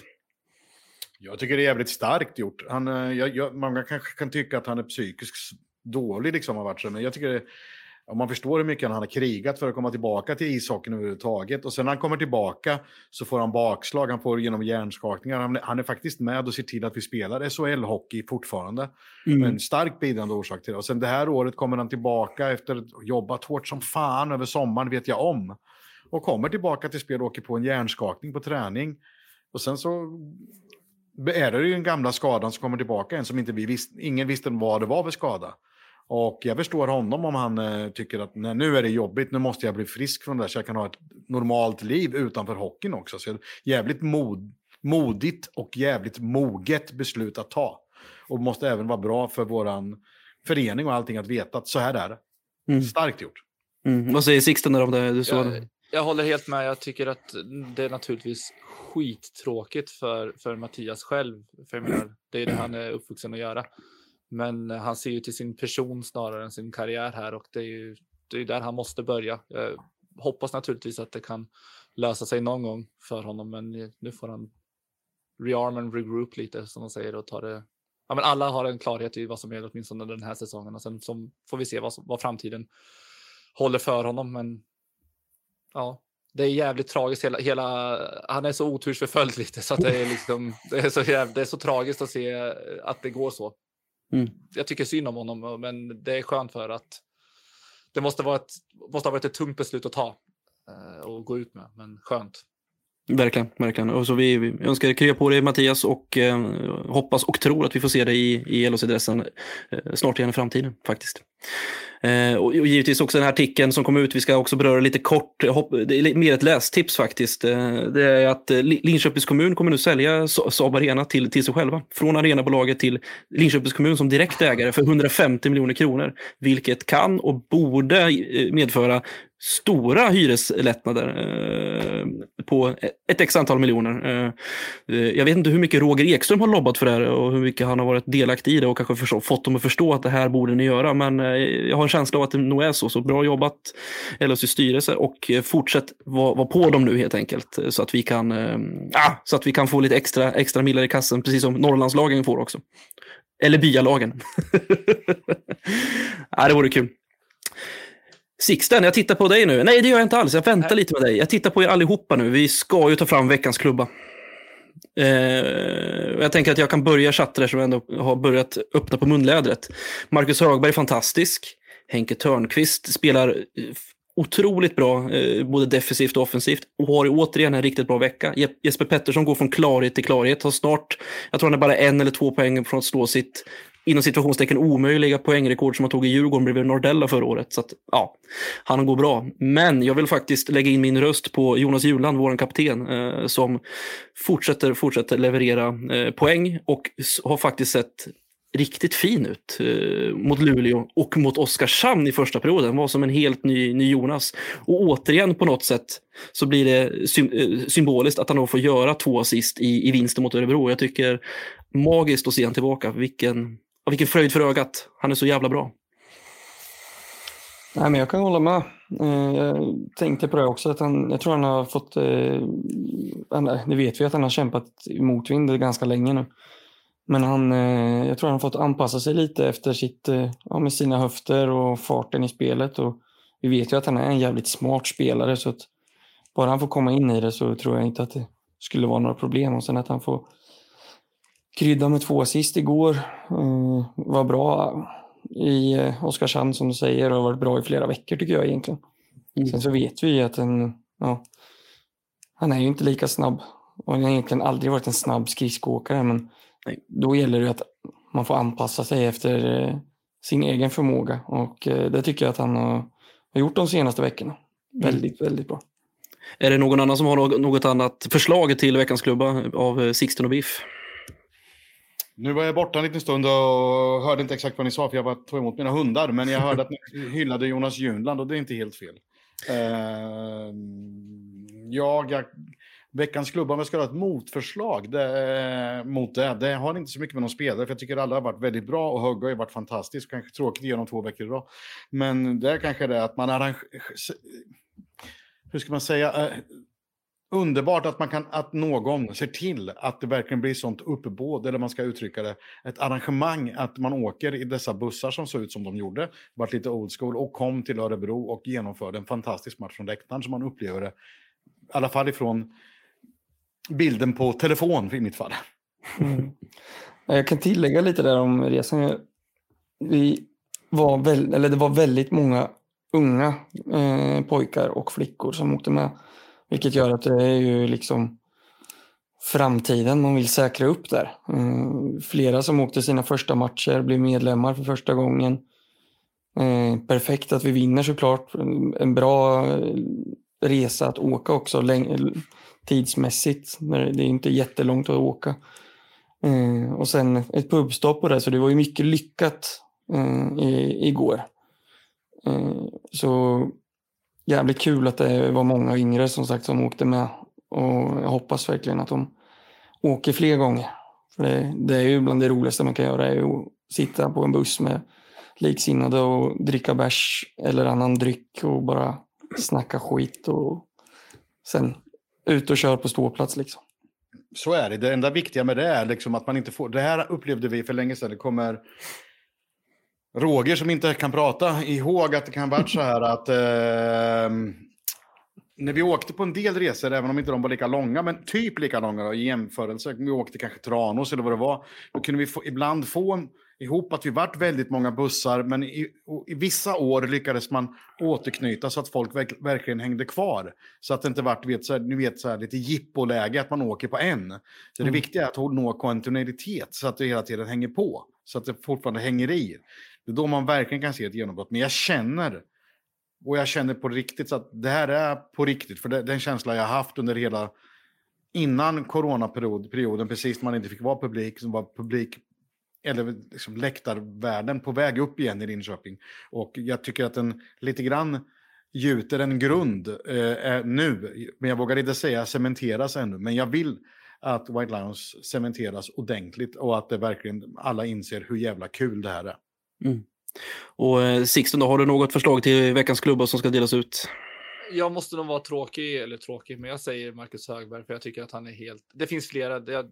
Jag tycker det är jävligt starkt gjort. Han, eh, jag, jag, många kanske kan tycka att han är psykiskt dålig, liksom, har varit så, men jag tycker det om man förstår hur mycket han har krigat för att komma tillbaka till ishockeyn överhuvudtaget. Och sen när han kommer tillbaka så får han bakslag, han får genom hjärnskakningar. Han, han är faktiskt med och ser till att vi spelar SHL-hockey fortfarande. Mm. En starkt bidragande orsak till det. Och sen det här året kommer han tillbaka efter att ha jobbat hårt som fan över sommaren, vet jag om. Och kommer tillbaka till spel och åker på en hjärnskakning på träning. Och sen så är det ju den gamla skadan som kommer tillbaka, en som inte vi visste, ingen visste vad det var för skada. Och jag förstår honom om han eh, tycker att nej, nu är det jobbigt, nu måste jag bli frisk från det här så jag kan ha ett normalt liv utanför hockeyn också. Så jävligt mod, modigt och jävligt moget beslut att ta. Och måste även vara bra för våran förening och allting att veta att så här är det. Mm. Starkt gjort. Mm. Vad säger Sixten om det? Du såg jag, jag håller helt med. Jag tycker att det är naturligtvis skittråkigt för, för Mattias själv. För menar, det är det han är uppvuxen att göra. Men han ser ju till sin person snarare än sin karriär här och det är ju det är där han måste börja. Jag hoppas naturligtvis att det kan lösa sig någon gång för honom, men nu får han rearm and regroup lite som de säger och ta det ja, men alla har en klarhet i vad som gäller åtminstone den här säsongen och sen som, får vi se vad, vad framtiden håller för honom. Men ja, det är jävligt tragiskt. Hela, hela, han är så otursförföljd lite så att det är, liksom, det, är så jävligt, det är så tragiskt att se att det går så. Mm. Jag tycker synd om honom, men det är skönt för att det måste, vara ett, måste ha varit ett tungt beslut att ta eh, och gå ut med, men skönt. Verkligen, verkligen. Och så vi, vi önskar krya på dig Mattias och eh, hoppas och tror att vi får se dig i, i LHC-dressen eh, snart igen i framtiden faktiskt. Eh, och, och givetvis också den här artikeln som kom ut, vi ska också beröra lite kort, eh, hopp, det är mer ett lästips faktiskt. Eh, det är att eh, Linköpings kommun kommer nu sälja Saab Arena till, till sig själva. Från arenabolaget till Linköpings kommun som direkt ägare för 150 miljoner kronor. Vilket kan och borde eh, medföra stora hyreslättnader eh, på ett x antal miljoner. Eh, eh, jag vet inte hur mycket Roger Ekström har lobbat för det här och hur mycket han har varit delaktig i det och kanske förstå, fått dem att förstå att det här borde ni göra. Men eh, jag har en känsla av att det nog är så. Så bra jobbat LHCs styrelse och eh, fortsätt vara var på dem nu helt enkelt eh, så att vi kan, eh, ah, så att vi kan få lite extra, extra millar i kassen, precis som Norrlandslagen får också. Eller byalagen. ja, ah, det vore kul. Sixten, jag tittar på dig nu. Nej, det gör jag inte alls. Jag väntar lite med dig. Jag tittar på er allihopa nu. Vi ska ju ta fram veckans klubba. Eh, jag tänker att jag kan börja chatta där som ändå har börjat öppna på munlädret. Marcus Högberg, fantastisk. Henke Törnqvist spelar eh, otroligt bra, eh, både defensivt och offensivt. Och har återigen en riktigt bra vecka. Jesper Pettersson går från klarhet till klarhet. Har snart, jag tror han är bara en eller två poäng från att slå sitt inom situationstecken omöjliga poängrekord som han tog i Djurgården bredvid Nordella förra året. Så att, ja, han går bra. Men jag vill faktiskt lägga in min röst på Jonas Juland, vår kapten, eh, som fortsätter, fortsätter leverera eh, poäng och har faktiskt sett riktigt fin ut eh, mot Luleå och mot Oskarshamn i första perioden. Var som en helt ny, ny Jonas. Och återigen på något sätt så blir det sy eh, symboliskt att han då får göra två assist i, i vinsten mot Örebro. Jag tycker magiskt att se han tillbaka. Vilken, och vilken fröjd för ögat. Han är så jävla bra. Nej, men jag kan hålla med. Eh, jag tänkte på det också. Att han, jag tror han har fått... Eh, det eh, vet vi att han har kämpat i motvind ganska länge nu. Men han, jag tror han har fått anpassa sig lite efter sitt, ja, med sina höfter och farten i spelet. Och vi vet ju att han är en jävligt smart spelare. Så att bara han får komma in i det så tror jag inte att det skulle vara några problem. Och sen att han får krydda med två assist igår. Uh, var bra i uh, Oskarshamn som du säger och har varit bra i flera veckor tycker jag egentligen. Mm. Sen så vet vi ju att en, ja, han är ju inte lika snabb och han har egentligen aldrig varit en snabb skridskoåkare men Nej. då gäller det att man får anpassa sig efter uh, sin egen förmåga och det tycker jag att han har, har gjort de senaste veckorna. Mm. Väldigt, väldigt bra. Är det någon annan som har något annat förslag till veckans klubba av Sixten och Biff? Nu var jag borta en liten stund och hörde inte exakt vad ni sa för jag var tog emot mina hundar. Men jag hörde att ni hyllade Jonas Junland och det är inte helt fel. Uh, jag, veckans klubba, om jag ska ha ett motförslag det, mot det, det har inte så mycket med någon spelare, för jag tycker alla har varit väldigt bra och Högg har ju varit fantastisk. Kanske tråkigt genom två veckor idag. Men det är kanske det att man arrangerar... Hur ska man säga? Underbart att, man kan, att någon ser till att det verkligen blir sånt uppbåd, eller man ska uttrycka det, ett arrangemang, att man åker i dessa bussar som såg ut som de gjorde, varit lite old school, och kom till Örebro och genomförde en fantastisk match från läktaren som man upplever det, i alla fall ifrån bilden på telefon i mitt fall. Mm. Jag kan tillägga lite där om resan. Vi var väl, eller det var väldigt många unga eh, pojkar och flickor som åkte med. Vilket gör att det är ju liksom framtiden man vill säkra upp där. Eh, flera som åkte sina första matcher blev medlemmar för första gången. Eh, perfekt att vi vinner såklart. En bra eh, resa att åka också tidsmässigt. Det är inte jättelångt att åka. Och sen ett pubstopp på det, så det var ju mycket lyckat igår. Så jävligt kul att det var många yngre som sagt som åkte med. Och jag hoppas verkligen att de åker fler gånger. För det, det är ju bland det roligaste man kan göra, är ju att sitta på en buss med liksinnade och dricka bärs eller annan dryck och bara snacka skit och sen ut och köra på ståplats liksom. Så är det. Det enda viktiga med det är liksom att man inte får... Det här upplevde vi för länge sedan. Det kommer Roger som inte kan prata ihåg att det kan vara så här att eh, när vi åkte på en del resor, även om inte de var lika långa, men typ lika långa då, i jämförelse, vi åkte kanske Tranås eller vad det var, då kunde vi få, ibland få ihop att vi vart väldigt många bussar, men i, i vissa år lyckades man återknyta så att folk verk, verkligen hängde kvar. Så att det inte vart, vet, så här, ni vet, så här, lite jippoläge, att man åker på en. Så mm. det viktiga är att nå kontinuitet, så att det hela tiden hänger på, så att det fortfarande hänger i. Det är då man verkligen kan se ett genombrott. Men jag känner, och jag känner på riktigt, så att det här är på riktigt. För det, den känsla jag haft under hela, innan coronaperioden, precis när man inte fick vara publik, som var publik, eller liksom läktarvärlden på väg upp igen i Linköping. Och jag tycker att den lite grann gjuter en grund eh, eh nu. Men jag vågar inte säga cementeras ännu. Men jag vill att White Lions cementeras ordentligt och att det verkligen alla inser hur jävla kul det här är. Mm. Och eh, Sixten, då, har du något förslag till veckans klubbar som ska delas ut? Jag måste nog vara tråkig, eller tråkig, men jag säger Marcus Högberg för jag tycker att han är helt... Det finns flera. Jag,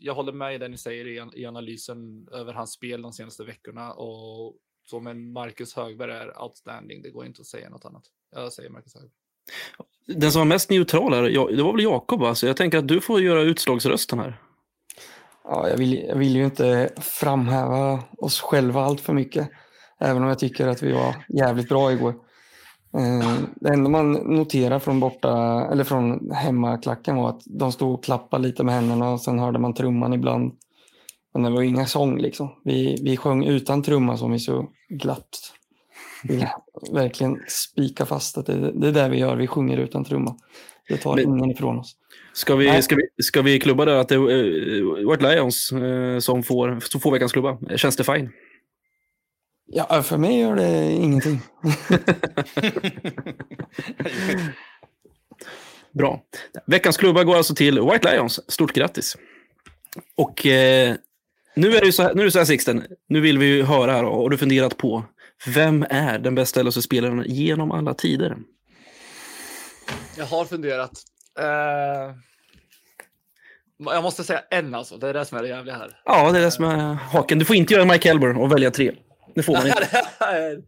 jag håller med i det ni säger i, i analysen över hans spel de senaste veckorna och så, men Marcus Högberg är outstanding. Det går inte att säga något annat. Jag säger Marcus Högberg. Den som var mest neutral här, det var väl Jakob, alltså. Jag tänker att du får göra utslagsrösten här. Ja, jag, vill, jag vill ju inte framhäva oss själva allt för mycket. Även om jag tycker att vi var jävligt bra igår. Eh, det enda man noterar från borta, eller från hemmaklacken var att de stod och klappade lite med händerna och sen hörde man trumman ibland. Men det var inga sång liksom. Vi, vi sjöng utan trumma som vi så glatt vill verkligen spika fast att det, det är det vi gör. Vi sjunger utan trumma. Det tar Men, ingen ifrån oss. Ska vi, ska, vi, ska vi klubba där att det är uh, White Lions uh, som, får, som får veckans klubba? Känns det fine? Ja, för mig gör det ingenting. Bra. Veckans klubba går alltså till White Lions. Stort grattis. Och eh, nu är det så här, nu är det så här Sixten, nu vill vi ju höra här och du funderat på vem är den bästa LHC-spelaren genom alla tider? Jag har funderat. Uh, jag måste säga en alltså. Det är det som är det jävliga här. Ja, det är det som är haken. Du får inte göra Mike Elber och välja tre. Det får man inte.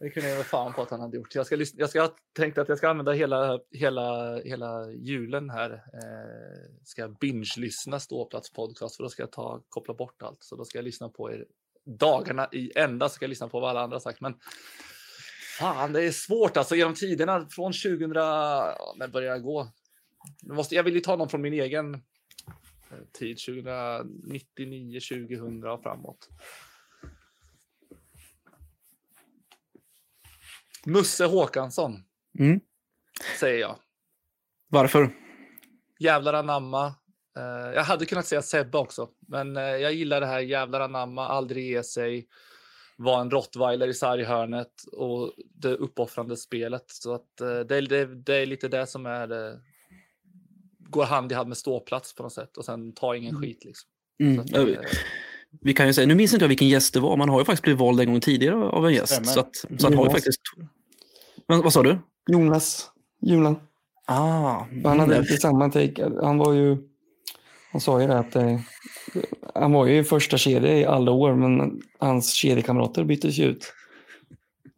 det kunde jag väl fan på att han hade gjort. Jag ska, jag ska tänkt att jag ska använda hela, hela, hela julen här. Eh, ska binge-lyssna Ståplats podcast för då ska jag ta, koppla bort allt. Så då ska jag lyssna på er dagarna i ända. Ska jag lyssna på vad alla andra sagt. Men fan, det är svårt alltså genom tiderna från 2000. när börjar jag gå? Jag, måste, jag vill ju ta någon från min egen eh, tid, 2099, 2000 och framåt. Musse Håkansson. Mm. Säger jag. Varför? Jävlar anamma. Uh, jag hade kunnat säga Sebbe också, men uh, jag gillar det här jävlar anamma, aldrig ge sig, vara en rottweiler i sarghörnet och det uppoffrande spelet. Så att uh, det, det, det, är lite det som är går hand i hand med ståplats på något sätt och sen ta ingen mm. skit liksom. Mm. Att, vi kan ju säga, nu minns inte jag vilken gäst det var, man har ju faktiskt blivit vald en gång tidigare av en gäst. Så, att, så han har ju faktiskt... Men, vad sa du? Jonas Julan. Ah, han hade lite samma take. Han var ju... Han sa ju det att eh, han var ju i första kedja i alla år, men hans kedjekamrater byttes ju ut.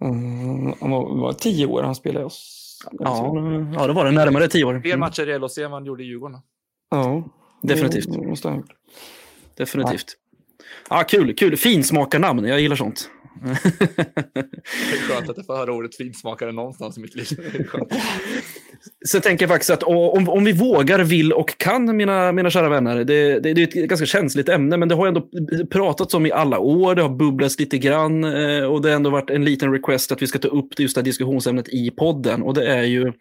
Mm, han var, var tio år han spelade oss. Ja, ja, det var det. Närmare tio år. Fler matcher i LHC än man gjorde i Djurgården. Ja, definitivt. Definitivt. Ja, kul, kul. Finsmakarnamn, jag gillar sånt. det är skönt att jag får höra ordet finsmakare någonstans i mitt liv. Så jag tänker faktiskt att om, om vi vågar, vill och kan, mina, mina kära vänner, det, det, det är ett ganska känsligt ämne, men det har ändå pratats om i alla år, det har bubblats lite grann eh, och det har ändå varit en liten request att vi ska ta upp det just det här diskussionsämnet i podden och det är ju,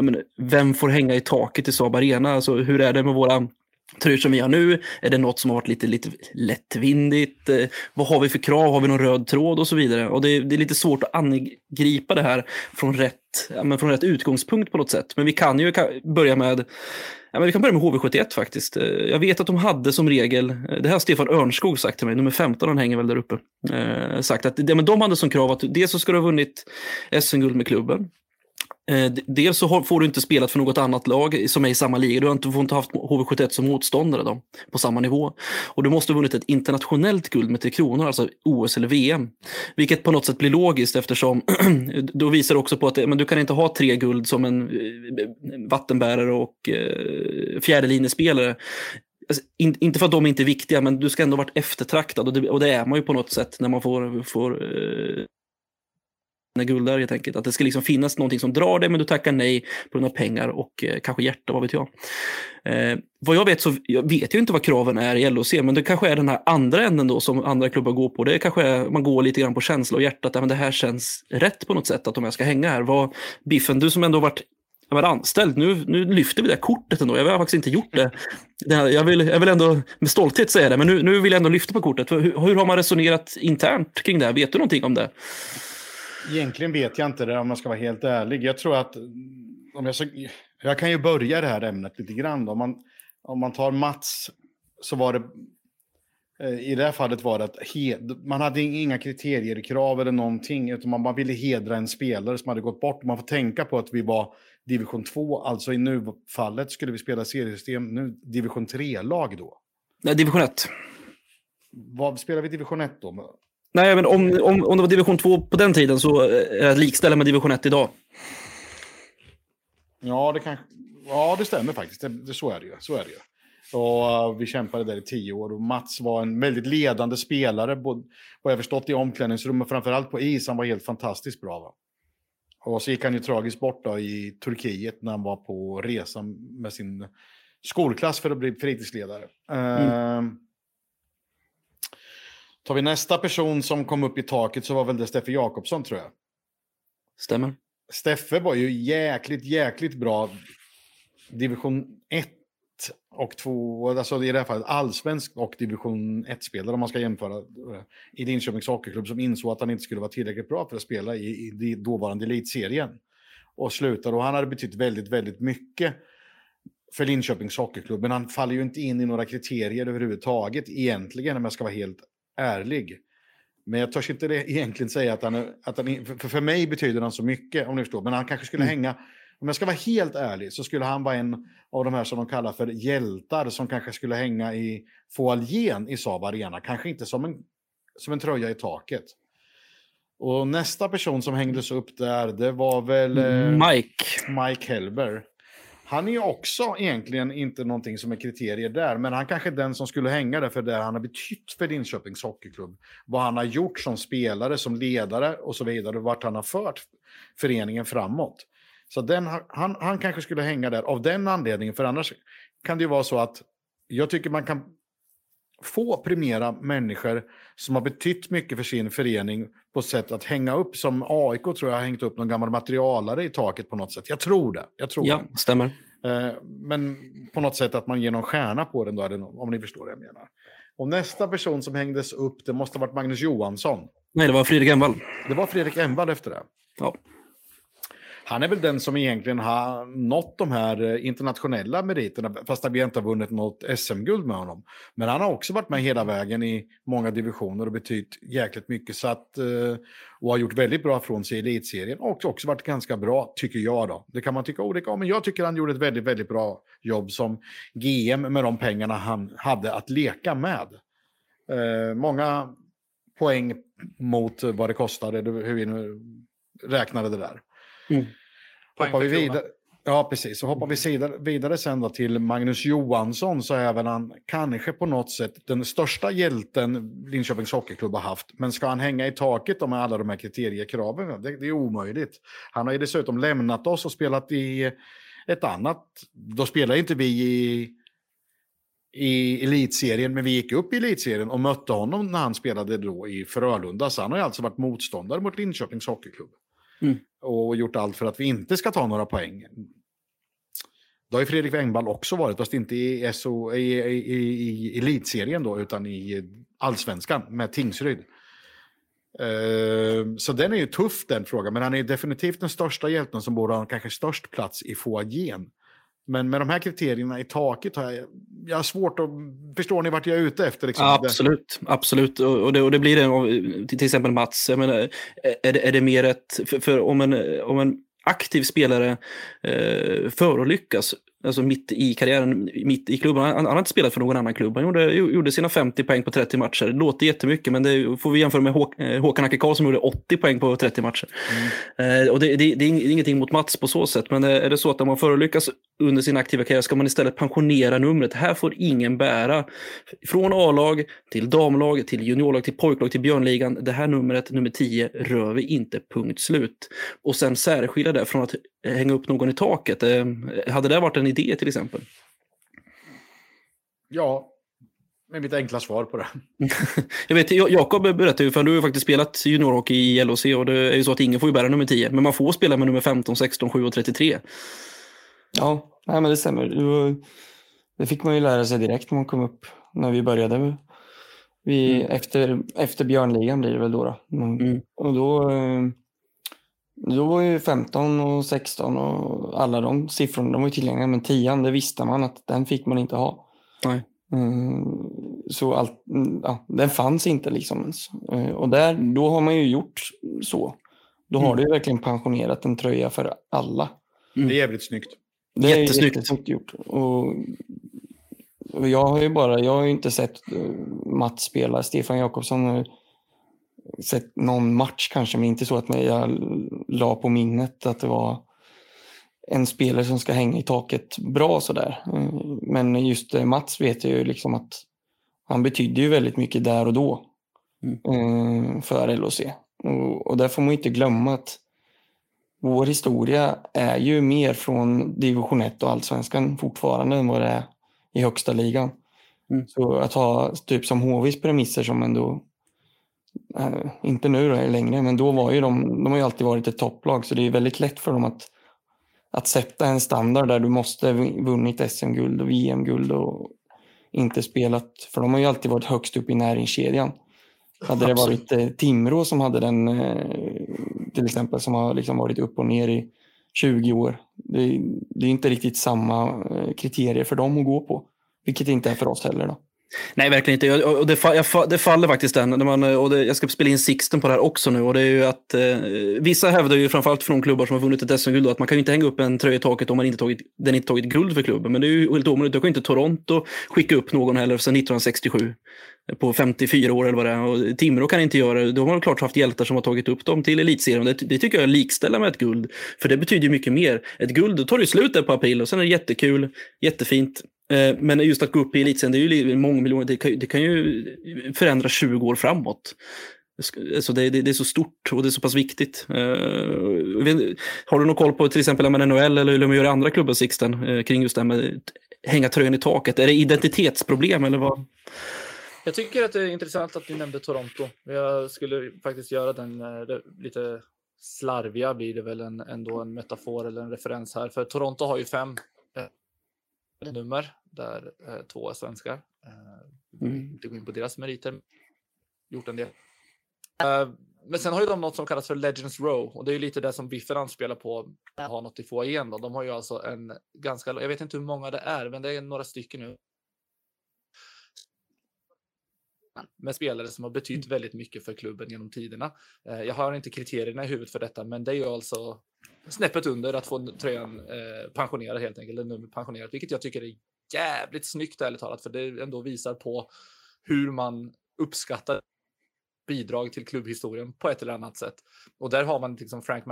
men, vem får hänga i taket i Saab Arena? Alltså, hur är det med våra tröjor som vi har nu? Är det något som har varit lite, lite lättvindigt? Eh, vad har vi för krav? Har vi någon röd tråd och så vidare? Och det, det är lite svårt att angripa det här från rätt, ja, men från rätt utgångspunkt på något sätt. Men vi kan ju börja med Ja, men vi kan börja med HV71 faktiskt. Eh, jag vet att de hade som regel, eh, det här har Stefan Örnskog sagt till mig, nummer 15, han hänger väl där uppe, eh, sagt att ja, men de hade som krav att dels så ska du ha vunnit SM-guld med klubben, Eh, dels så får du inte spelat för något annat lag som är i samma liga. Du har inte, får inte haft HV71 som motståndare då, på samma nivå. Och du måste ha vunnit ett internationellt guld med Tre Kronor, alltså OS eller VM. Vilket på något sätt blir logiskt eftersom då visar det också på att eh, men du kan inte ha tre guld som en eh, vattenbärare och eh, fjärdelinjespelare. Alltså, in, inte för att de inte är viktiga, men du ska ändå varit eftertraktad och det, och det är man ju på något sätt när man får, får eh, guld guldar helt enkelt. Att det ska liksom finnas någonting som drar dig men du tackar nej på grund av pengar och eh, kanske hjärta, vad vet jag. Eh, vad jag vet så jag vet jag inte vad kraven är i LOC, men det kanske är den här andra änden då som andra klubbar går på. Det kanske är, man går lite grann på känsla och hjärtat, men det här känns rätt på något sätt att om jag ska hänga här. Vad, Biffen, du som ändå varit jag var anställd. Nu, nu lyfter vi det kortet ändå. Jag har faktiskt inte gjort det. det här, jag, vill, jag vill ändå med stolthet säga det, men nu, nu vill jag ändå lyfta på kortet. Hur, hur har man resonerat internt kring det här? Vet du någonting om det? Egentligen vet jag inte det om jag ska vara helt ärlig. Jag tror att om jag, så, jag kan ju börja det här ämnet lite grann. Om man, om man tar Mats så var det eh, i det här fallet var det att he, man hade inga kriterier, krav eller någonting, utan man bara ville hedra en spelare som hade gått bort. Man får tänka på att vi var division 2, alltså i nu-fallet skulle vi spela seriesystem, nu division 3-lag då. Nej, division 1. Vad spelar vi division 1 då? Nej, men om, om, om det var division 2 på den tiden så är det likställa med division 1 idag. Ja, det, kan, ja, det stämmer faktiskt. Det, det, så är det ju. Så är det ju. Och uh, vi kämpade där i tio år och Mats var en väldigt ledande spelare, både, vad jag förstått i omklädningsrummet, framförallt på is. Han var helt fantastiskt bra. Va? Och så gick han ju tragiskt bort då i Turkiet när han var på resa med sin skolklass för att bli fritidsledare. Mm. Uh, Tar vi nästa person som kom upp i taket så var väl det Steffe Jakobsson tror jag. Stämmer. Steffe var ju jäkligt, jäkligt bra. Division 1 och 2, alltså i det här fallet allsvensk och division 1-spelare om man ska jämföra. Eh, I Linköpings Hockeyklubb som insåg att han inte skulle vara tillräckligt bra för att spela i, i dåvarande elitserien. Och slutade, och han hade betytt väldigt, väldigt mycket för Linköpings Hockeyklubb. Men han faller ju inte in i några kriterier överhuvudtaget egentligen om jag ska vara helt ärlig. Men jag törs inte det egentligen säga att han, är, att han för, för mig betyder han så mycket, om ni förstår. Men han kanske skulle mm. hänga, om jag ska vara helt ärlig, så skulle han vara en av de här som de kallar för hjältar som kanske skulle hänga i foajén i Saab Arena. Kanske inte som en, som en tröja i taket. Och nästa person som hängdes upp där, det var väl... Eh, Mike. Mike Helber. Han är ju också egentligen inte någonting som är kriterier där, men han kanske är den som skulle hänga där för det han har betytt för Linköpings Hockeyklubb. Vad han har gjort som spelare, som ledare och så vidare, vart han har fört föreningen framåt. Så den, han, han kanske skulle hänga där av den anledningen, för annars kan det ju vara så att jag tycker man kan få premiera människor som har betytt mycket för sin förening på sätt att hänga upp, som AIK tror jag har hängt upp någon gammal materialare i taket på något sätt. Jag tror det. Jag tror ja, det. stämmer. Eh, men på något sätt att man ger någon stjärna på den, då, om ni förstår vad jag menar. Och nästa person som hängdes upp, det måste ha varit Magnus Johansson. Nej, det var Fredrik Envall. Det var Fredrik Envall efter det. Ja. Han är väl den som egentligen har nått de här eh, internationella meriterna, fast vi inte har vunnit något SM-guld med honom. Men han har också varit med hela vägen i många divisioner och betytt jäkligt mycket. Så att, eh, och har gjort väldigt bra från sig i elitserien och också varit ganska bra, tycker jag. då. Det kan man tycka olika om, men jag tycker han gjorde ett väldigt, väldigt bra jobb som GM med de pengarna han hade att leka med. Eh, många poäng mot vad det kostade, hur vi nu räknade det där. Mm. Hoppar vi vidare. Ja, precis. Så hoppar vi vidare, vidare sen då till Magnus Johansson så är väl han kanske på något sätt den största hjälten Linköpings Hockeyklubb har haft. Men ska han hänga i taket med alla de här kriteriekraven? Det, det är omöjligt. Han har ju dessutom lämnat oss och spelat i ett annat. Då spelar inte vi i, i elitserien, men vi gick upp i elitserien och mötte honom när han spelade då i Frölunda. Så han har ju alltså varit motståndare mot Linköpings Hockeyklubb. Mm. Och gjort allt för att vi inte ska ta några poäng. Det har ju Fredrik Wengvall också varit, fast inte i, SO, i, i, i, i elitserien då, utan i allsvenskan med Tingsryd. Uh, så den är ju tuff den frågan, men han är definitivt den största hjälten som borde ha kanske störst plats i foajén. Men med de här kriterierna i taket har jag, jag har svårt att... Förstår ni vart jag är ute efter? Liksom? absolut, absolut. Och det, och det blir det till exempel Mats. Jag menar, är, det, är det mer ett... För, för om, en, om en aktiv spelare eh, förolyckas alltså mitt i karriären, mitt i klubben. Han, han har inte spelat för någon annan klubb. Han gjorde, gjorde sina 50 poäng på 30 matcher. Det låter jättemycket, men det får vi jämföra med Hå eh, Håkan Acke Karlsson som gjorde 80 poäng på 30 matcher. Mm. Eh, och det, det, det, är ingenting mot Mats på så sätt, men är det så att om man förolyckas under sin aktiva karriär ska man istället pensionera numret. Här får ingen bära. Från A-lag till damlag, till juniorlag, till pojklag, till björnligan. Det här numret, nummer 10, rör vi inte, punkt slut. Och sen särskilja det från att hänga upp någon i taket. Eh, hade det varit en idé till exempel? Ja, med mitt enkla svar på det. jag vet, Jakob berättade ju, för du har ju faktiskt spelat juniorhockey i LHC och det är ju så att ingen får ju bära nummer 10, men man får spela med nummer 15, 16, 7 och 33. Ja, nej, men det stämmer. Det fick man ju lära sig direkt när man kom upp, när vi började. Vi, mm. efter, efter Björnligan blir det väl då. då. Mm. Och då eh, då var ju 15 och 16 och alla de siffrorna de var ju tillgängliga. Men 10 det visste man att den fick man inte ha. Nej. Mm, så allt, ja, den fanns inte liksom ens. Eh, och där, då har man ju gjort så. Då har mm. du verkligen pensionerat en tröja för alla. Mm. Det är jävligt snyggt. Det är jättesnyggt, jättesnyggt gjort. Och, och jag har ju bara, jag har ju inte sett uh, Mats spela. Stefan Jakobsson sett någon match kanske, men inte så att jag la på minnet att det var en spelare som ska hänga i taket bra sådär. Men just eh, Mats vet jag ju liksom att han betydde ju väldigt mycket där och då mm. Eh, för LOC. Och, och där får man inte glömma att vår historia är ju mer från division 1 och allsvenskan fortfarande än vad det är i högsta ligan. Mm. Så att ha typ som HVs premisser som ändå inte nu då, längre, men då var ju de, de har ju alltid varit ett topplag så det är väldigt lätt för dem att, att sätta en standard där du måste vunnit SM-guld och VM-guld och inte spelat, för de har ju alltid varit högst upp i näringskedjan. Hade det varit eh, Timrå som hade den, eh, till exempel, som har liksom varit upp och ner i 20 år. Det, det är inte riktigt samma eh, kriterier för dem att gå på, vilket inte är för oss heller. Då. Nej, verkligen inte. Jag, och det, jag, det, faller faktiskt den. När man, och det, jag ska spela in Sixten på det här också nu. Och det är ju att, eh, vissa hävdar ju framförallt från klubbar som har vunnit ett SM-guld att man kan ju inte hänga upp en tröja i taket om man inte tagit, den inte tagit guld för klubben. Men det är ju helt omöjligt. Då kan inte Toronto skicka upp någon heller sedan 1967 på 54 år eller vad det är. Och Timrå kan inte göra det. De har klart haft hjältar som har tagit upp dem till elitserien. Det, det tycker jag är likställa med ett guld. För det betyder ju mycket mer. Ett guld, då tar det slut där på april och sen är det jättekul, jättefint. Eh, men just att gå upp i elitserien, det är ju många miljoner. Det kan, det kan ju förändra 20 år framåt. Alltså det, det, det, är så stort och det är så pass viktigt. Uh, har du någon koll på till exempel NHL eller hur de gör i andra klubbar, Sixten, uh, kring just det här med hänga tröjan i taket? Är det identitetsproblem eller vad? Jag tycker att det är intressant att du nämnde Toronto. Jag skulle faktiskt göra den uh, lite slarviga blir det väl en, ändå en metafor eller en referens här. För Toronto har ju fem nummer där eh, två är svenskar. Eh, mm. Inte gå in på deras meriter. Gjort en del. Eh, men sen har ju de något som kallas för Legends Row och det är ju lite det som Biffen anspelar på. Har något i foajén då. De har ju alltså en ganska, jag vet inte hur många det är, men det är några stycken nu. Med spelare som har betytt väldigt mycket för klubben genom tiderna. Eh, jag har inte kriterierna i huvudet för detta, men det är ju alltså snäppet under att få tröjan eh, pensionerad helt enkelt, eller nummer pensionerat, vilket jag tycker är jävligt snyggt ärligt talat, för det ändå visar på hur man uppskattar bidrag till klubbhistorien på ett eller annat sätt. Och där har man liksom Frank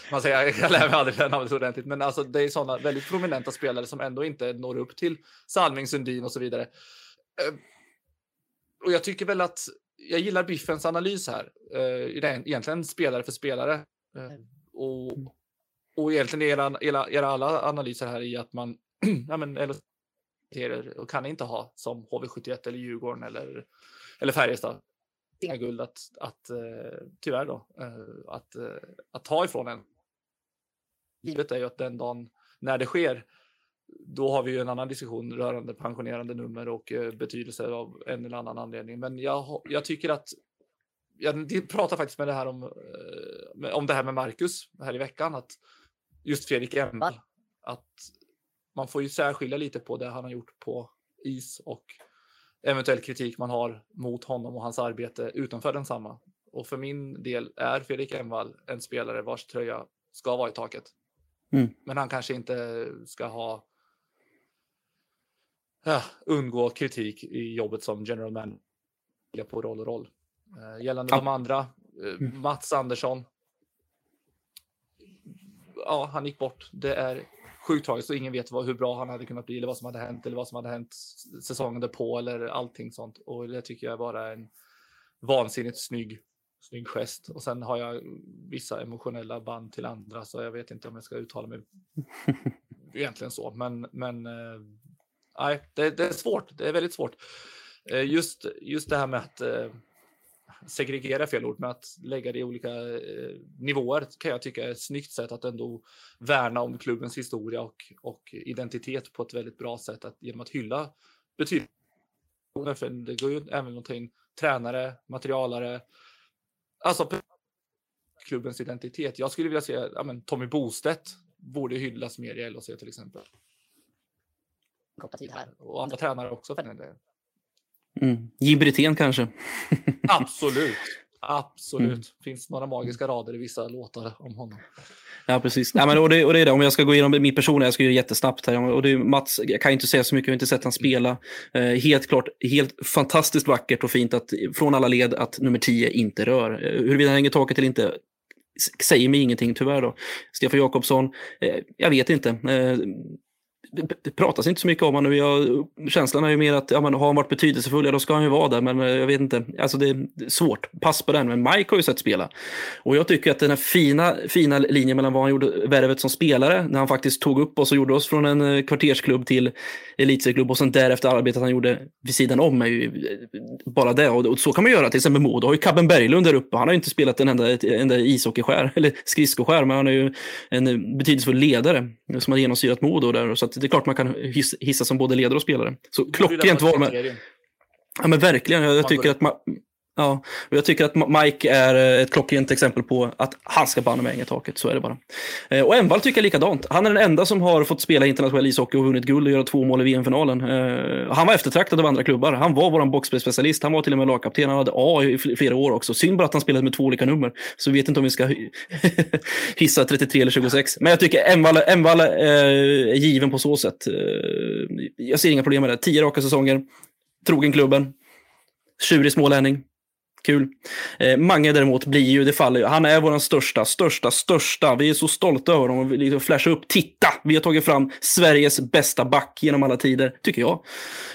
Man säger, jag lär mig aldrig det namnet ordentligt, men alltså det är sådana väldigt prominenta spelare som ändå inte når upp till Salming Sundin och så vidare. Eh, och jag tycker väl att jag gillar Biffens analys här. Uh, egentligen spelare för spelare. Uh, och, och egentligen era, era, era alla analyser här i att man ja, men, eller, och kan inte ha som HV71 eller Djurgården eller, eller Färjestad guld att, att uh, tyvärr då, att, att ta ifrån en. Givet är ju att den dagen när det sker då har vi ju en annan diskussion rörande pensionerande nummer och eh, betydelse av en eller annan anledning. Men jag, jag tycker att jag pratade faktiskt med det här om, eh, om det här med Marcus här i veckan, att just Fredrik Emmal, att man får ju särskilja lite på det han har gjort på is och eventuell kritik man har mot honom och hans arbete utanför densamma. Och för min del är Fredrik Envall en spelare vars tröja ska vara i taket. Mm. Men han kanske inte ska ha ja, undgå kritik i jobbet som general manager på roll och roll. Uh, gällande Ja. de andra, uh, Mats Andersson. Ja, han gick bort. Det är sjukt tragiskt och ingen vet vad, hur bra han hade kunnat bli eller vad som hade hänt eller vad som hade hänt säsongen därpå eller allting sånt. Och det tycker jag bara är en vansinnigt snygg, snygg gest. Och sen har jag vissa emotionella band till andra så jag vet inte om jag ska uttala mig egentligen så. Men, men eh, nej, det, det är svårt. Det är väldigt svårt. Eh, Just, just det här med att eh, segregera fel ord, men att lägga det i olika eh, nivåer kan jag tycka är ett snyggt sätt att ändå värna om klubbens historia och, och identitet på ett väldigt bra sätt att, genom att hylla betydelsen. För det går ju även att ta in tränare, materialare, alltså klubbens identitet. Jag skulle vilja se ja, men Tommy Bostedt borde hyllas mer i LHC till exempel. Och andra tränare också för den delen. Mm. Jim Brithén kanske. Absolut. Absolut. Mm. Finns några magiska rader i vissa låtar om honom. Ja, precis. Nej, men, och, det, och det är det, om jag ska gå igenom min person, jag ska göra jättesnabbt här. Och det Mats, jag kan inte säga så mycket, jag har inte sett han spela. Eh, helt klart, helt fantastiskt vackert och fint att från alla led att nummer 10 inte rör. Eh, huruvida han hänger taket eller inte säger mig ingenting tyvärr. Då. Stefan Jakobsson, eh, jag vet inte. Eh, det, pratas inte så mycket om honom nu. Jag, känslan är ju mer att ja, men, har han varit betydelsefull, ja, då ska han ju vara där. Men eh, jag vet inte. Alltså, det är svårt. Pass på den. Men Mike har ju sett spela. Och jag tycker att den här fina, fina linjen mellan vad han gjorde värvet som spelare, när han faktiskt tog upp oss och gjorde oss från en eh, kvartersklubb till elitserieklubb och sen därefter arbetet han gjorde vid sidan om är ju eh, bara det. Och, och så kan man göra till exempel Modo. har ju Cabben Berglund där uppe. Han har ju inte spelat en enda, enda ishockeyskär eller skridskoskär, men han är ju en betydelsefull ledare som har genomsyrat Modo där. Så att det är klart man kan hiss- hissa som både ledare och spelare. Så klockrent val med, Ja, men verkligen. Jag, jag Man tycker att ma- Ja, och jag tycker att Mike är eh, ett klockrent exempel på att han ska banne mig hänga i taket. Så är det bara. Eh, och Envall tycker jag likadant. Han är den enda som har fått spela internationell ishockey och vunnit guld och göra två mål i VM-finalen. Eh, han var eftertraktad av andra klubbar. Han var vår boxplay-specialist. Han var till och med lagkapten. Han hade A i flera år också. Synd bara att han spelade med två olika nummer. Så vi vet inte om vi ska hissa 33 eller 26. Men jag tycker Envall, Envall är given på så sätt. Jag ser inga problem med det. Tio raka säsonger. Trogen klubben. Tjurig smålänning. Kul. Eh, Mange däremot blir ju, det faller ju. Han är vår största, största, största. Vi är så stolta över honom. Vi liksom flashar upp. Titta! Vi har tagit fram Sveriges bästa back genom alla tider, tycker jag.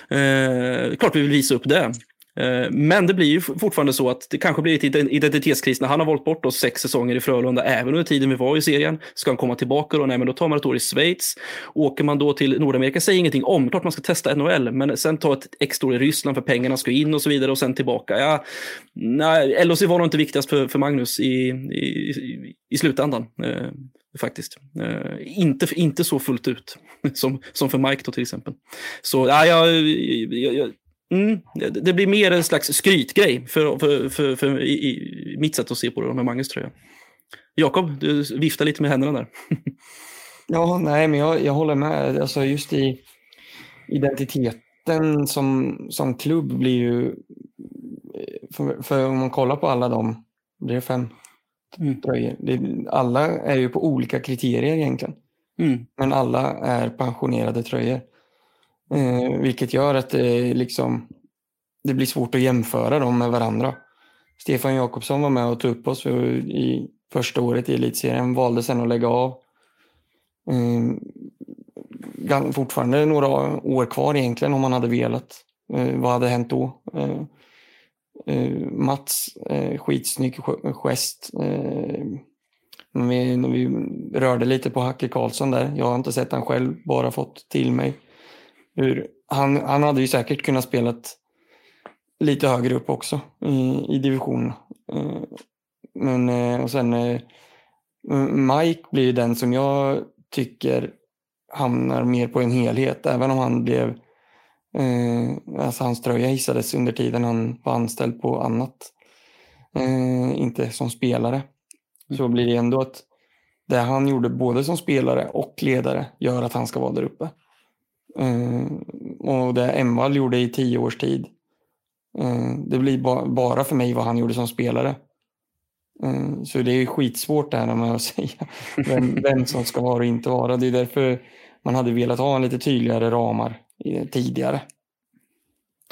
Eh, klart vi vill visa upp det. Eh, men det blir ju fortfarande så att det kanske blir lite identitetskris när han har valt bort oss sex säsonger i Frölunda, även under tiden vi var i serien. Ska han komma tillbaka då? Nej, men då tar man ett år i Schweiz. Åker man då till Nordamerika, säger ingenting om. Klart man ska testa NHL, men sen ta ett extra år i Ryssland för pengarna ska in och så vidare och sen tillbaka. Ja, nej, LHC var nog inte viktigast för, för Magnus i, i, i, i slutändan. Eh, faktiskt. Eh, inte, inte så fullt ut som, som för Mike då till exempel. Så ja, jag, jag, jag, Mm, det, blir mer en slags skrytgrej för, för, för, för i, i mitt sätt att se på det med Manges tröja. Jakob, du viftar lite med händerna där. Ja, nej, men jag, jag håller med. Alltså just i identiteten som, som klubb blir ju... För, för om man kollar på alla de, det är fem Mm. tröjor. Det, alla är ju på olika kriterier egentligen. Mm. Men alla är pensionerade tröjor. Eh, vilket gör att det, liksom, det blir svårt att jämföra dem med varandra. Stefan Jakobsson var med och tog upp oss för, i första året i elitserien, valde sen att lägga av. Eh, fortfarande några år kvar egentligen om han hade velat. Eh, vad hade hänt då? Eh, eh, Mats, eh, skitsnygg gest. Eh, vi, vi rörde lite på Hacke Karlsson där. Jag har inte sett han själv, bara fått till mig. Hur, han, han hade ju säkert kunnat spelat lite högre upp också i, i divisionen. Eh, Men eh, och sen eh, Mike blir ju den som jag tycker hamnar mer på en helhet. Även om han blev alltså hans tröja hissades under tiden han var anställd på annat. Inte som spelare. Så blir det ändå att det han gjorde både som spelare och ledare gör att han ska vara där uppe. Eh, och det Emvall gjorde i tio års tid. Eh, det blir ba bara för mig vad han gjorde som spelare. Eh, Så det är ju skitsvårt det här med att säga vem, vem som ska vara och inte vara. Det är därför man hade velat ha en lite tydligare ramar tidigare.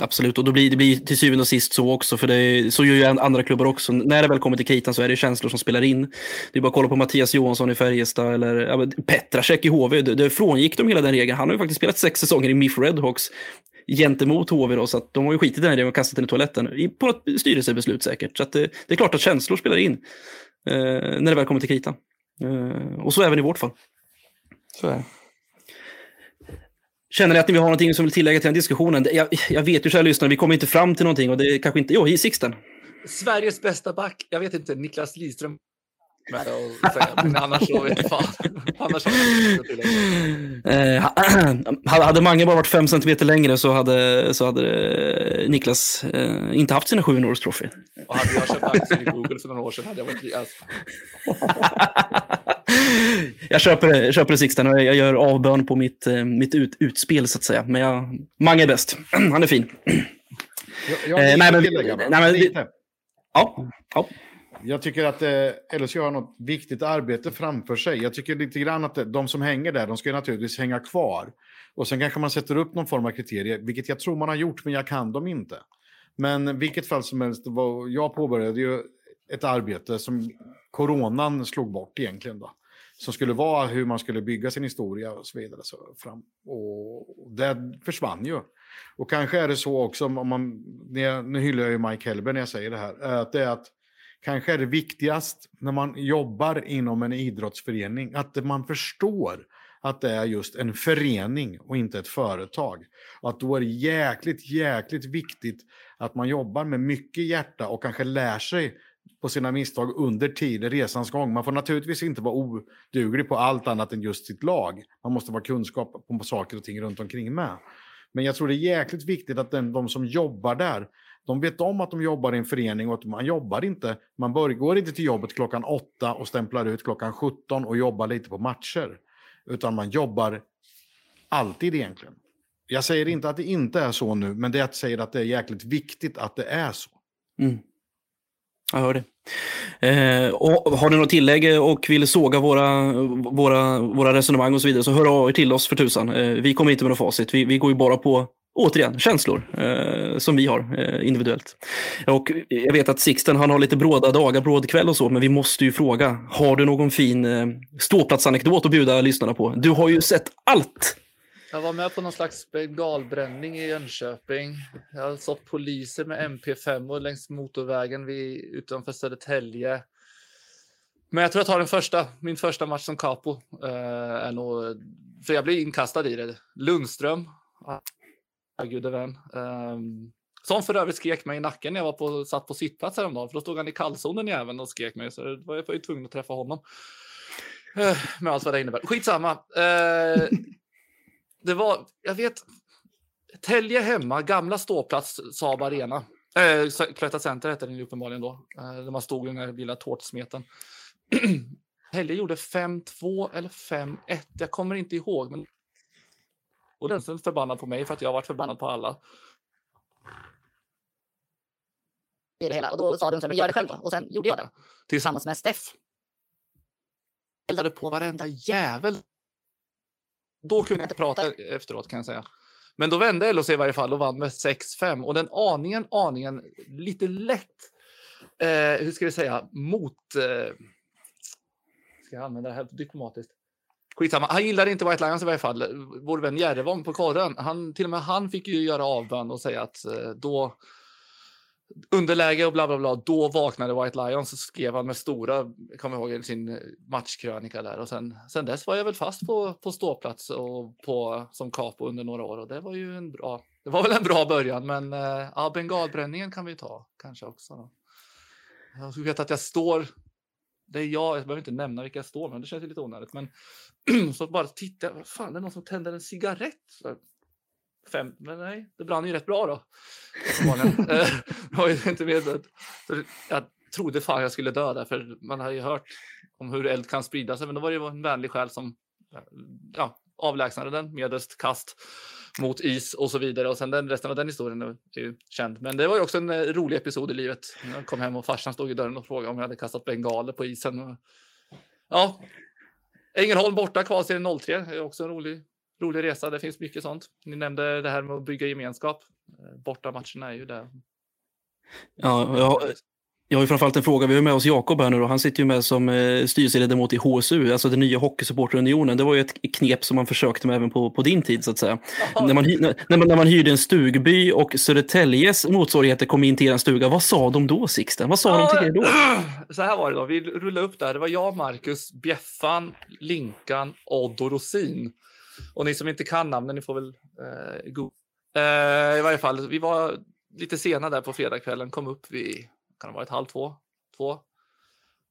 Absolut, och då blir det blir till syvende och sist så också, för det, så gör ju andra klubbar också. När det väl kommer till kritan så är det känslor som spelar in. Det är bara att kolla på Mattias Johansson i Färjestad eller ja, Petrasek i HV. Det, det frångick de hela den regeln. Han har ju faktiskt spelat sex säsonger i MIF Redhawks gentemot HV då, så att de har ju skitit i den regeln och kastat den i toaletten. På ett styrelsebeslut säkert. Så att det, det är klart att känslor spelar in eh, när det väl kommer till kritan. Eh, och så även i vårt fall. Så är det. Känner ni att ni har någonting som vill tillägga till den diskussionen? Jag, jag vet ju, kära lyssnare, vi kommer inte fram till någonting och det är kanske inte... Jo, i Sixten. Sveriges bästa back. Jag vet inte, Niklas Lidström. Säga, men annars så vet fan. Annars tillägga. Eh, hade Mange bara varit fem centimeter längre så hade, så hade eh, Niklas eh, inte haft sina 700 års trofé. Och hade jag köpt aktier i Google för några år sedan hade jag varit... Alltså, jag köper jag köper det Sixten och jag gör avbön på mitt, eh, mitt ut, utspel så att säga. Men jag, Mange är bäst. Han är fin. Jag, jag Eh, nej, men- tillägga, nej, men Lite. Ja, ja. Jag tycker att eh, LSU har något viktigt arbete framför sig. Jag tycker lite grann att de som hänger där, de ska naturligtvis hänga kvar. Och sen kanske man sätter upp någon form av kriterier, vilket jag tror man har gjort, men jag kan dem inte. Men vilket fall som helst, jag påbörjade ju ett arbete som coronan slog bort egentligen. Då. Som skulle vara hur man skulle bygga sin historia och så vidare. Så fram. Och det försvann ju. Och kanske är det så också, om man, nu hyllar jag ju Mike Helber när jag säger det här, att det är att kanske är det viktigast när man jobbar inom en idrottsförening, att man förstår att det är just en förening och inte ett företag. Och att då är det jäkligt, jäkligt viktigt att man jobbar med mycket hjärta och kanske lär sig på sina misstag under tiden, resans gång. Man får naturligtvis inte vara oduglig på allt annat än just sitt lag. Man måste vara kunskap på saker och ting runt omkring med. Men jag tror det är jäkligt viktigt att den, de som jobbar där, de vet om att de jobbar i en förening och att man jobbar inte, man bör, går inte till jobbet klockan åtta och stämplar ut klockan 17 och jobbar lite på matcher. Utan man jobbar alltid egentligen. Jag säger inte att det inte är så nu, men det är att jag säger att det är jäkligt viktigt att det är så. Mm. Jag hör det. Eh, och har ni något tillägg eh, och vill såga våra, våra, våra resonemang och så vidare så hör av er till oss för tusan. Eh, vi kommer inte med något facit. Vi, vi går ju bara på, återigen, känslor eh, som vi har eh, individuellt. Och jag vet att Sixten han har lite bråda dagar, bråd kväll och så, men vi måste ju fråga. Har du någon fin eh, ståplatsanekdot att bjuda lyssnarna på? Du har ju sett allt. Jag var med på någon slags bengalbränning i Jönköping. Jag har sått poliser med MP5 och längs motorvägen vid, utanför Södertälje. Men jag tror jag tar den första, min första match som capo. Eh, är nog, för jag blev inkastad i det. Lundström, ah, gode vän. Eh, som för övrigt skrek mig i nacken när jag var på, satt på sittplats häromdagen. För då stod han i kallzonen jäveln och skrek mig. Så var jag var ju tvungen att träffa honom. Eh, med allt vad det innebär. Skitsamma. Eh, det var, jag vet, Tälje hemma, gamla ståplats Saab Arena. Eh, Cloetta Center hette den ju uppenbarligen då. Eh, där man stod i den här lilla tårtsmeten. Tälje gjorde 5-2 eller 5-1. Jag kommer inte ihåg. Men... Och den är förbannad på mig för att jag har varit förbannad på alla. i det hela. Och då sa men gör det själv då. Och sen gjorde jag det. Tillsammans med Steff. Eldade på varenda jävel. Då kunde jag inte prata efteråt kan jag säga. Men då vände LHC i varje fall och vann med 6-5. Och den aningen, aningen, lite lätt, eh, hur ska vi säga, mot... Eh, ska jag använda det här diplomatiskt? Skitsamma, han gillade inte White Lions i varje fall. Vår vän Järvång på korren, han, till och med han fick ju göra avbön och säga att eh, då underläge och bla bla bla. Då vaknade White Lions och skrev han med stora, jag kommer ihåg i sin matchkrönika där. Och sen, sen dess var jag väl fast på, på ståplats och på, som capo under några år. Och det var ju en bra, det var väl en bra början. Men eh, ja, bengalbränningen kan vi ta kanske också. Då. Jag veta att jag står, det är jag, jag behöver inte nämna vilka jag står med, det känns lite onödigt. Men så bara titta, fan det är någon som tänder en cigarett. Fem, men nej, det brann ju rätt bra då. Eh, jag var ju inte med. Så jag trodde fan jag skulle dö där, för man har ju hört om hur eld kan sprida sig. Men då var det ju en vänlig själ som ja, avlägsnade den medelst kast. mot is och så vidare. Och sen den, resten av den historien är ju känd. Men det var ju också en eh, rolig episod i livet. Jag kom hem och farsan stod i dörren och frågade om jag hade kastat bengaler på isen. Ja, Ängelholm borta, kvalserien 03. Det är också en rolig, rolig resa. Det finns mycket sånt. Ni nämnde det här med att bygga gemenskap. Eh, Borta matcherna är ju det. Ja, jag, jag har ju framförallt en fråga. Vi har med oss Jakob här nu och han sitter ju med som eh, styrelseledamot i HSU, alltså den nya Hockeysupporterunionen. Det var ju ett knep som man försökte med även på, på din tid så att säga. När man, när, man, när man hyrde en stugby och Södertäljes motsvarigheter kom in till er stuga, vad sa de då Sixten? Vad sa de till er då? Så här var det då. Vi rullade upp där. Det var jag, Marcus, Bjeffan, Linkan, Odd och Rosin. Och ni som inte kan namnen, ni får väl eh, go. Eh, I varje fall, vi var lite sena där på fredagskvällen. Kom upp vid, kan det ha varit halv två? Två.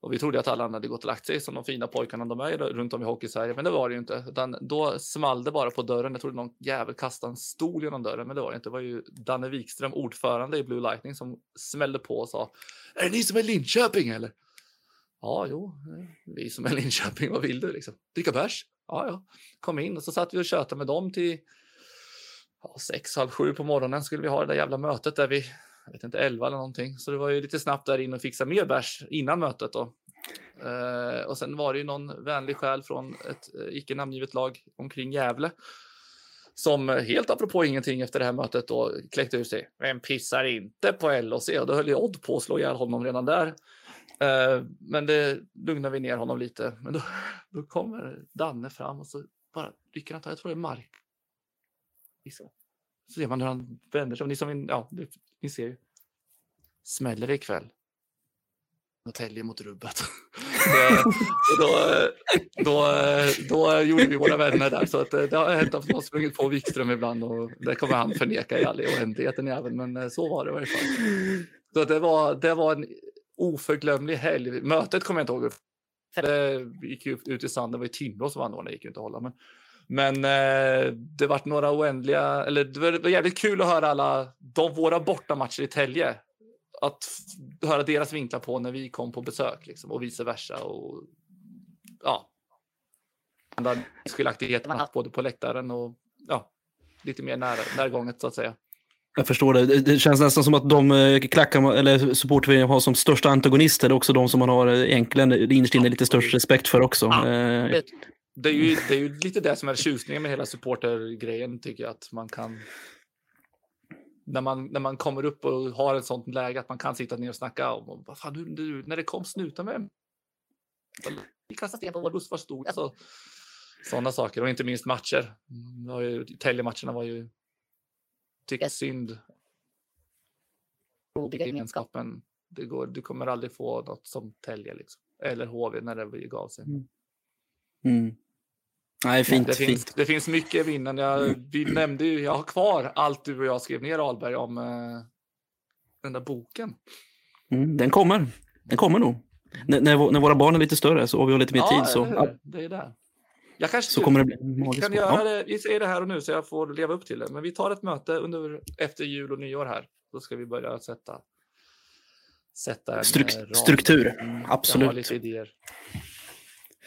Och vi trodde att alla andra hade gått och lagt sig som de fina pojkarna de är runt om i Hockey-Sverige. Men det var det ju inte. Utan då small det bara på dörren. Jag trodde någon jävel kastade en stol genom dörren, men det var det inte. Det var ju Danne Wikström, ordförande i Blue Lightning, som smällde på och sa Är det ni som är Linköping eller? Ja, jo, vi som är Linköping, vad vill du liksom? Dricka bärs? Ja, ja. Kom in och så satt vi och tjötade med dem till ja, sex, halv sju på morgonen skulle vi ha det där jävla mötet där vi, jag vet inte, elva eller någonting. Så det var ju lite snabbt där in och fixa mer bärs innan mötet då. Eh, och sen var det ju någon vänlig själ från ett eh, icke namngivet lag omkring Gävle som eh, helt apropå ingenting efter det här mötet då kläckte ur sig. Vem pissar inte på LOC? Och då höll ju Odd på att slå ihjäl honom redan där. Eh, men det lugnar vi ner honom lite. Men då, då kommer Danne fram och så bara rycker han tag. Jag tror det är Mark. Så ser man hur han vänder sig. Ni som ja, ni ser ju. Smäller det ikväll. Norrtälje mot rubbet. Då, då, då gjorde vi våra vänner där. Så att, eh, det har hänt att man sprungit på Wikström ibland och det kommer han förneka i all oändlighet även. Men eh, så var det i varje fall. Så att det, var, det var en oförglömlig helg. Mötet kommer jag inte ihåg. Det gick ju ut i sanden. Det var ju Timrå som vann. Det gick ju inte att hålla. Men, men eh, det vart några oändliga, eller det var, det var jävligt kul att höra alla de, våra bortamatcher i Tälje. Att höra deras vinklar på när vi kom på besök liksom, och vice versa. Och, ja. Skiljaktigheterna både på läktaren och ja, lite mer nära, närgånget så att säga. Jag förstår det. Det- känns nästan som att de eh, klackar, eller supporterföreningar har som största antagonister. Också de som man har eh, egentligen innerst inne lite störst respekt för också. Ja. Eh, Det är, ju, det är ju lite det som är tjusningen med hela supportergrejen tycker jag. Att man kan... När man, när man kommer upp och har ett sånt läge att man kan sitta ner och snacka om och, vad fan, du, du, när det kom snutar med vi kastar sten på vår buss, var stod alltså, Sådana saker och inte minst matcher. Mm, det var ju- Ju tycker synd. Gemenskap. Gemenskapen. Det går, du kommer aldrig få något som Tälje liksom. eller HV när det gav sig. mm. Nej, fint. det, finns, fint. det finns mycket vinnaren. Jag, vi nämnde ju, jag har kvar allt du och jag skrev ner Ahlberg om eh, den där boken. Mm, den kommer. Den kommer nog. N- när, när våra barn är lite större så, och vi har lite mer tid så, ja, det är det. Jag kanske så kommer det bli en magisk kan göra det, vi säger det här och nu så jag får leva upp till det. Men vi tar ett möte under, efter jul och nyår här. Då ska vi börja sätta, sätta en Struk- eh, ram. struktur, Mm, absolut.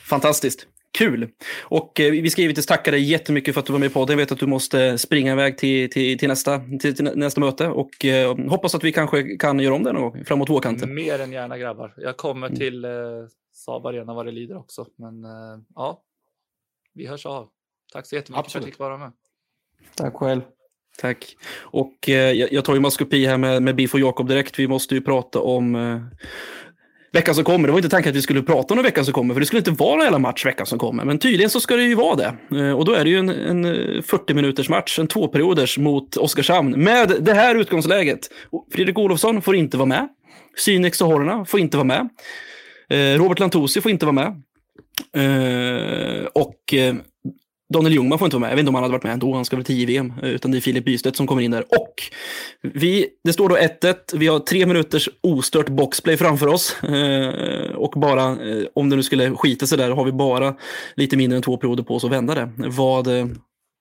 Fantastiskt. Kul. Och eh, vi ska givetvis tacka dig jättemycket för att du var med på podden. Jag vet att du måste springa iväg till, till, till, nästa, till, till nästa möte och eh, hoppas att vi kanske kan göra om det någon gång framåt vårkanten. Mer än gärna grabbar. Jag kommer Mm. till eh, Saab Arena vad det lider också. Men eh, ja, vi hörs av. Tack så jättemycket för att Absolut. jag fick vara med. Tack själv. Tack. Och eh, jag, jag tar ju maskopi här med, med Biff och Jakob direkt. Vi måste ju prata om eh, veckan som kommer. Det var inte tanken att vi skulle prata om veckan som kommer, för det skulle inte vara jävla match veckan som kommer. Men tydligen så ska det ju vara det. Eh, och då är det ju en, en eh, 40 minuters match, en tvåperioders mot Oskarshamn med det här utgångsläget. Fredrik Olofsson får inte vara med. Synex och Horna får inte vara med. Eh, Robert Lantosi får inte vara med. Eh, och eh, Daniel Ljungman får inte vara med. Jag vet inte om han hade varit med ändå. Han ska väl till JVM. eh, Utan det är Filip Bystedt som kommer in där. Och vi, det står då 1-1. Vi har tre minuters ostört boxplay framför oss. Eh, och bara, eh, om det nu skulle skita sig där, har vi bara lite mindre än två perioder på oss att vända det. Vad, eh,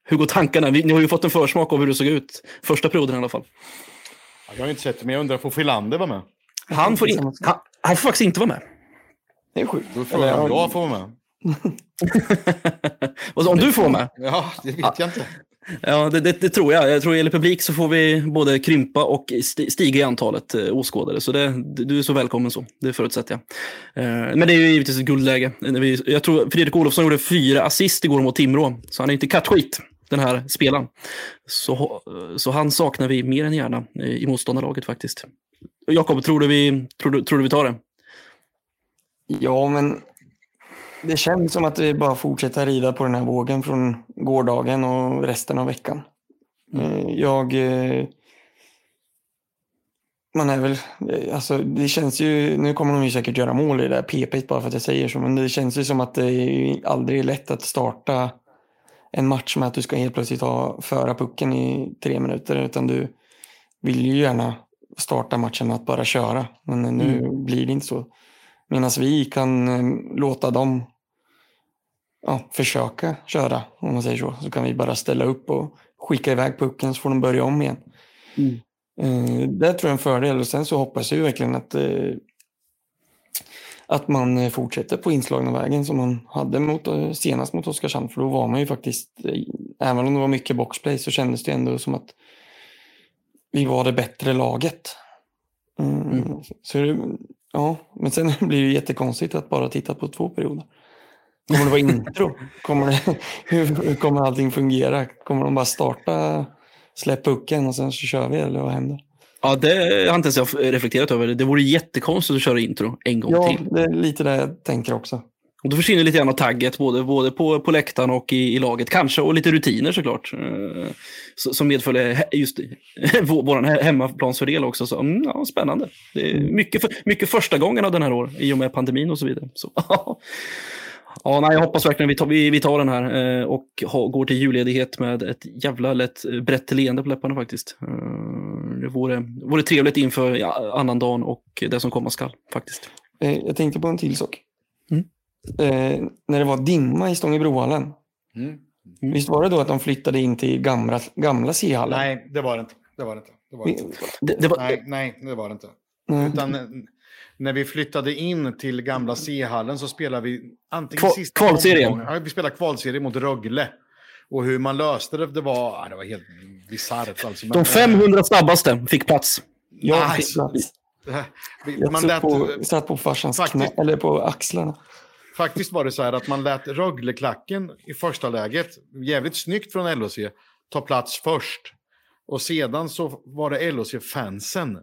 hur går tankarna? Vi, ni har ju fått en försmak av hur det såg ut. Första perioden i alla fall. Ja, Jag har inte sett det, men jag undrar, får Filander vara med? Han får, in, han, han får faktiskt inte vara med. Det är sjukt. Då frågar jag om ja, jag får med. Sa- om du får med? Ja, det vet jag inte. Ja, det, det, det, tror jag. Jag tror i publik så får vi både krympa och stiga i antalet eh, åskådare. Så det, du är så välkommen så, det förutsätter jag. Eh, men det är ju givetvis ett guldläge. Jag tror Fredrik Olofsson gjorde fyra assist igår mot Timrå, så han är inte kattskit, den här spelaren. Så, så han saknar vi mer än gärna i motståndarlaget faktiskt. Jakob, tror, du vi, tror, du, tror du vi tar det? Ja, men det känns som att vi bara fortsätter rida på den här vågen från gårdagen och resten av veckan. Mm. Jag... Eh, man är väl... Eh, alltså det känns ju... Nu kommer de ju säkert göra mål i det där PP bara för att jag säger så, men det känns ju som att det aldrig är lätt att starta en match med att du ska helt plötsligt ha föra pucken i tre minuter, utan du vill ju gärna starta matchen med att bara köra. Men nu mm. blir det inte så. Medan vi kan eh, låta dem ja, försöka köra, om man säger så. Så kan vi bara ställa upp och skicka iväg pucken så får de börja om igen. Mm. Eh, det tror jag är en fördel och sen så hoppas jag verkligen att, eh, att man fortsätter på inslagna vägen som man hade mot, senast mot Oskarshamn. För då var man ju faktiskt, eh, även om det var mycket boxplay så kändes det ändå som att vi var det bättre laget. Mm. Så det, ja, men sen blir det jättekonstigt att bara titta på två perioder. Kommer det vara intro? Kommer det, hur, kommer allting fungera? Kommer de bara starta, släpp pucken och sen så kör vi eller vad händer? Ja, det har inte ens jag reflekterat över. Det vore jättekonstigt att köra intro en gång ja, till. Ja, det är lite det jag tänker också. Och då försvinner lite grann av tagget, både, både på, på läktaren och i, i laget. Kanske, och lite rutiner såklart. Eh, som medföljer just vår hemmaplansfördel också. Så, mm, ja, spännande. Det är mycket, för, mycket första gången av den här år, i och med pandemin och så vidare. Så, Ja, nej, jag hoppas verkligen vi tar, vi, vi tar den här eh, och ha, går till julledighet med ett jävla lätt eh, brett leende på läpparna faktiskt. Eh, det vore, vore trevligt inför ja, annandagen och det som komma skall faktiskt. Eh, jag tänkte på en till sak. Mm. Eh, när det var dimma i Stångebrohallen. Mm. Mm. Visst var det då att de flyttade in till gamla, gamla C-hallen? Nej, det var det inte. Det var det inte. Det var det inte. Det, det var... Nej, nej, det var det inte. Utan när vi flyttade in till gamla C-hallen så spelade vi antingen Kval, sista kvalserien. Ja, vi spelade kvalserie mot Rögle. Och hur man löste det, det var, det var helt bisarrt. Alltså. De 500 snabbaste fick plats. Jag nej. fick plats. Jag man lät, på, satt på farsans knä, eller på axlarna. Faktiskt var det så här att man lät Rögleklacken i första läget, jävligt snyggt från LHC, ta plats först. Och sedan så var det LHC-fansen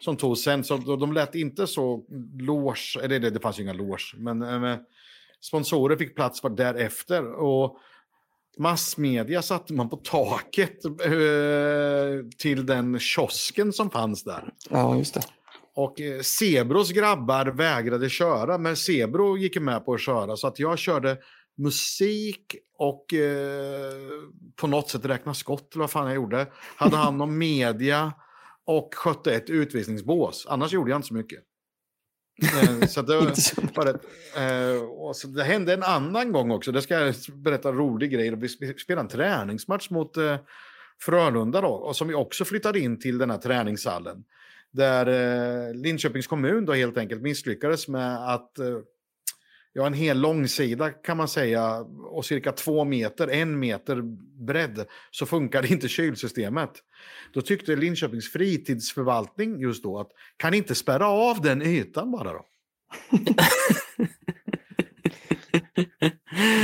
som tog sen. Så de lät inte så lås, eller det, det fanns ju inga lås, men äh, sponsorer fick plats var därefter. Och massmedia satte man på taket äh, till den kiosken som fanns där. Ja, just det. Och eh, Sebros grabbar vägrade köra, men Sebro gick med på att köra. Så att jag körde musik och eh, på något sätt räkna skott, eller vad fan jag gjorde. Hade hand om media och skötte ett utvisningsbås. Annars gjorde jag inte så mycket. Eh, så det, var eh, så det hände en annan gång också. Det ska jag berätta en rolig grej. Vi spelade en träningsmatch mot eh, Frölunda då, och som vi också flyttade in till den här träningshallen. Där eh, Linköpings kommun då helt enkelt misslyckades med att eh, ja, en hel långsida kan man säga och cirka två meter, en meter bredd, så funkar inte kylsystemet. Då tyckte Linköpings fritidsförvaltning just då att kan inte spärra av den ytan bara då?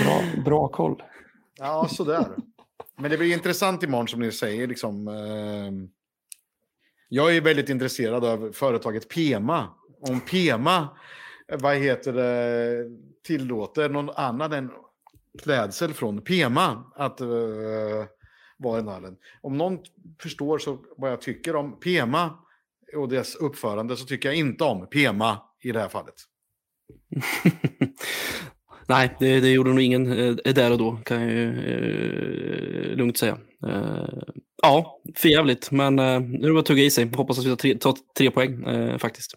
bra, bra koll. Ja, sådär. Men det blir intressant imorgon som ni säger. Liksom, eh, jag är väldigt intresserad av företaget Pema. Om Pema vad heter det, tillåter någon annan än klädsel från Pema att uh, vara i nallen. Om någon förstår så vad jag tycker om Pema och dess uppförande så tycker jag inte om Pema i det här fallet. Nej, det, det gjorde nog ingen eh, där och då kan jag ju eh, lugnt säga. Eh, ja, förjävligt, men eh, nu är det bara att tugga i sig. Hoppas att vi tar tre, tar tre poäng eh, faktiskt.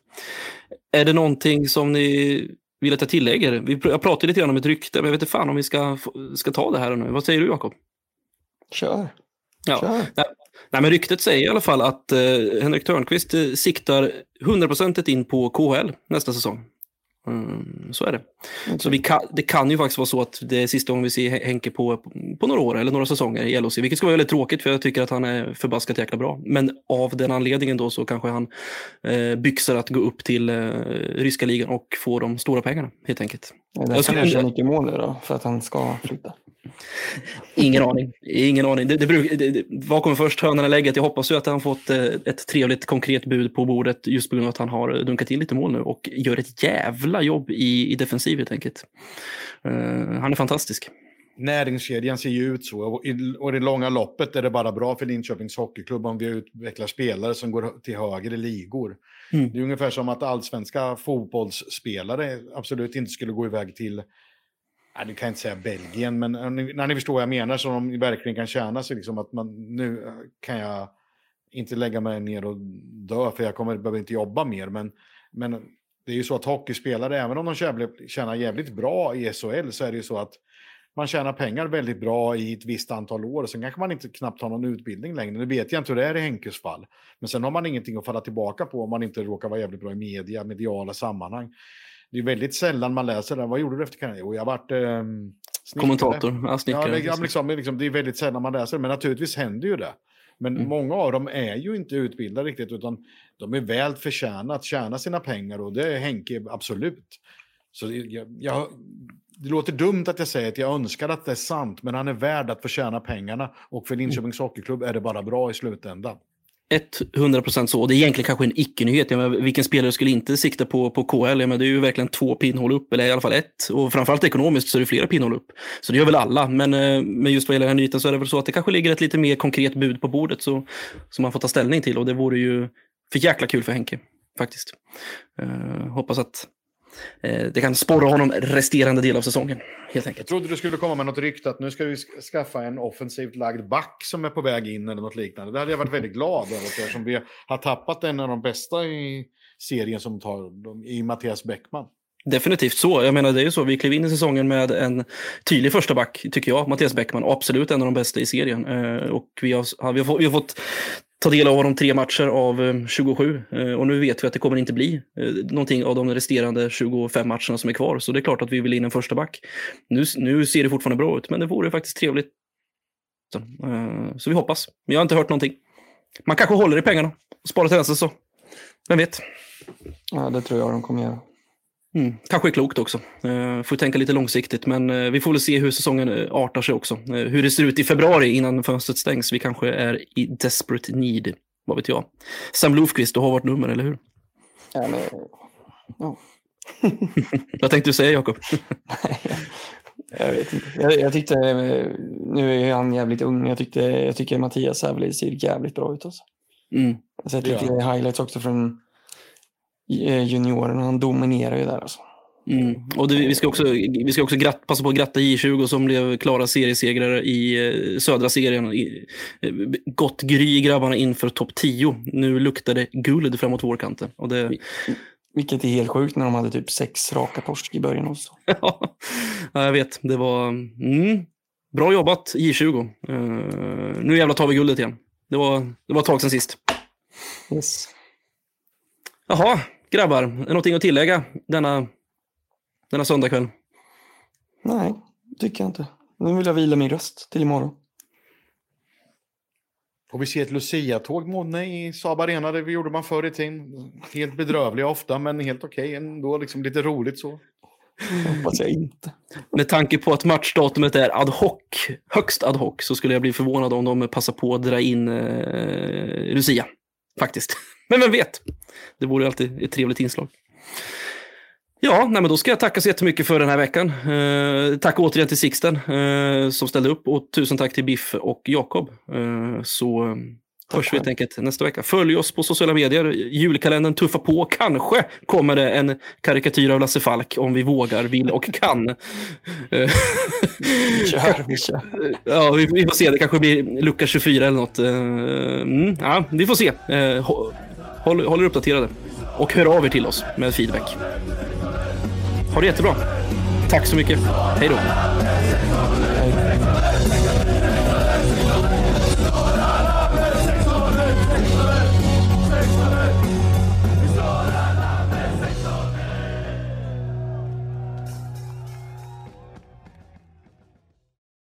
Är det någonting som ni vill att jag tillägger? Vi, jag pratade lite grann om ett rykte, men jag vet inte fan om vi ska, ska ta det här nu. Vad säger du, Jakob? Kör. Ja. Kör. Nej, nej, men ryktet säger i alla fall att eh, Henrik Törnqvist eh, siktar hundraprocentigt in på KHL nästa säsong. Mm, så är det. Så vi kan, det kan ju faktiskt vara så att det är sista gången vi ser Henke på, på några år eller några säsonger i LHC, vilket ska vara väldigt tråkigt för jag tycker att han är förbaskat jäkla bra. Men av den anledningen då så kanske han eh, byxar att gå upp till eh, ryska ligan och få de stora pengarna helt enkelt. Det därför han gör mycket mål nu då? För att han ska flytta? Ingen aning. Ingen aning. Det, det, bruk, det, det, vad kommer först, hönan eller ägget? Jag hoppas ju att han fått eh, ett trevligt konkret bud på bordet just på grund av att han har dunkat in lite mål nu och gör ett jävla jobb i, i defensiv helt enkelt. Uh, han är fantastisk. Näringskedjan ser ju ut så och i, och i det långa loppet är det bara bra för Linköpings Hockeyklubb om vi utvecklar spelare som går till högre ligor. Mm. Det är ungefär som att allsvenska fotbollsspelare absolut inte skulle gå iväg till Nej, du kan inte säga Belgien, men när ni förstår vad jag menar, så de verkligen kan tjäna sig, liksom att man, nu eh, kan jag inte lägga mig ner och dö, för jag kommer, behöver inte jobba mer. Men, men det är ju så att hockeyspelare, även om de tjänar jävligt bra i SHL, så är det ju så att man tjänar pengar väldigt bra i ett visst antal år. Sen kanske man inte knappt har någon utbildning längre. Nu vet jag inte hur det är i Henkes fall. Men sen har man ingenting att falla tillbaka på om man inte råkar vara jävligt bra i media, mediala sammanhang det är väldigt sällan man läser det. Vad gjorde du efter karriären? Jo, jag varit eh, Kommentator, ja, snickare. Ja, det, liksom, liksom, det är väldigt sällan man läser det, men naturligtvis händer ju det. Men mm. många av dem är ju inte utbildade riktigt, utan de är väl förtjäna att tjäna sina pengar och det är Henke absolut. Så jag, jag, det låter dumt att jag säger att jag önskar att det är sant, men han är värd att få tjäna pengarna och för Linköpings Hockeyklubb är det bara bra i slutändan. 100% så. Det är egentligen kanske en icke-nyhet. Vilken spelare skulle inte sikta på, på KL? Men det är ju verkligen två pinnhål upp, eller i alla fall ett. Och framförallt ekonomiskt så är det flera pinnhål upp. Så det gör väl alla. Men, eh, men just vad gäller den här nyheten så är det väl så att det kanske ligger ett lite mer konkret bud på bordet så, som man får ta ställning till. Och det vore ju för jäkla kul för Henke, faktiskt. Uh, hoppas att det kan sporra honom resterande del av säsongen. Helt enkelt. Jag trodde du skulle komma med något rykte att nu ska vi skaffa en offensivt lagd back som är på väg in eller något liknande. Det hade jag varit väldigt glad över eftersom vi har tappat en av de bästa i serien som tar i Mattias Bäckman. Definitivt så. Jag menar det är ju så. Vi klev in i säsongen med en tydlig första back, tycker jag, Mattias Bäckman. Absolut en av de bästa i serien. Eh, och vi har, vi har, fått, vi har fått ta del av de tre matcher av eh, 27. Eh, och nu vet vi att det kommer inte bli eh, någonting av de resterande 25 matcherna som är kvar. Så det är klart att vi vill in en första back. Nu, nu ser det fortfarande bra ut, men det vore faktiskt trevligt. Så vi hoppas. Men jag har inte hört någonting. Man kanske håller i pengarna och sparar till nästa så. Vem vet? Ja, det tror jag de kommer göra. Mm, kanske är klokt också. Uh, får tänka lite långsiktigt, men uh, vi får väl se hur säsongen uh, artar sig också. Uh, hur det ser ut i februari innan fönstret stängs. Vi kanske är i desperate need, vad vet jag. Sam Lofqvist, du har vårt nummer, eller hur? Ja, men... ja. vad tänkte du säga, Jakob? jag vet inte. Jag, jag, tyckte, nu är han jävligt ung, jag, tyckte, jag tycker Mattias Säveli ser jävligt bra ut. Alltså. Mm. Jag har sett lite ja. highlights också från Eh, juniorerna. Han dominerar ju där alltså. Mm. Och det, vi ska också, vi ska också gratt, passa på att gratta J20 som blev klara seriesegrare i eh, södra serien. I, eh, gott gry grabbarna inför topp 10. Nu luktar det guld framåt vårkanten. Och det... Vilket är helt sjukt när de hade typ sex raka torsk i början också. ja, jag vet. Det var mm, bra jobbat J20. Uh, nu jävlar tar vi guldet igen. Det var, det var ett tag sedan sist. Yes. Jaha, Grabbar, är det någonting att tillägga denna, denna söndagkväll? Nej, tycker jag inte. Nu vill jag vila min röst till imorgon. Och vi ser ett Lucia-tåg Monne i Saab Arena, det gjorde man förr i tiden. Helt bedrövliga ofta, men helt okej okay. ändå. Liksom lite roligt så. Hoppas jag inte. Med tanke på att matchdatumet är ad hoc, högst ad hoc, så skulle jag bli förvånad om de passar på att dra in eh, Lucia. Faktiskt. Men vem vet? Det vore alltid ett trevligt inslag. Ja, nej, men då ska jag tacka så jättemycket för den här veckan. Eh, tack återigen till Sixten eh, som ställde upp och tusen tack till Biff och Jakob. Eh, så hörs vi helt enkelt nästa vecka. Följ oss på sociala medier. Julkalendern tuffar på. Kanske kommer det en karikatyr av Lasse Falk om vi vågar, vill och kan. vi kör, vi kör. Ja, vi, vi, får se. Det kanske blir lucka 24 eller något. Mm, ja, vi får se. Håll, håll er uppdaterade. Och hör av er till oss med feedback. Ha det jättebra. Tack så mycket. Hej då.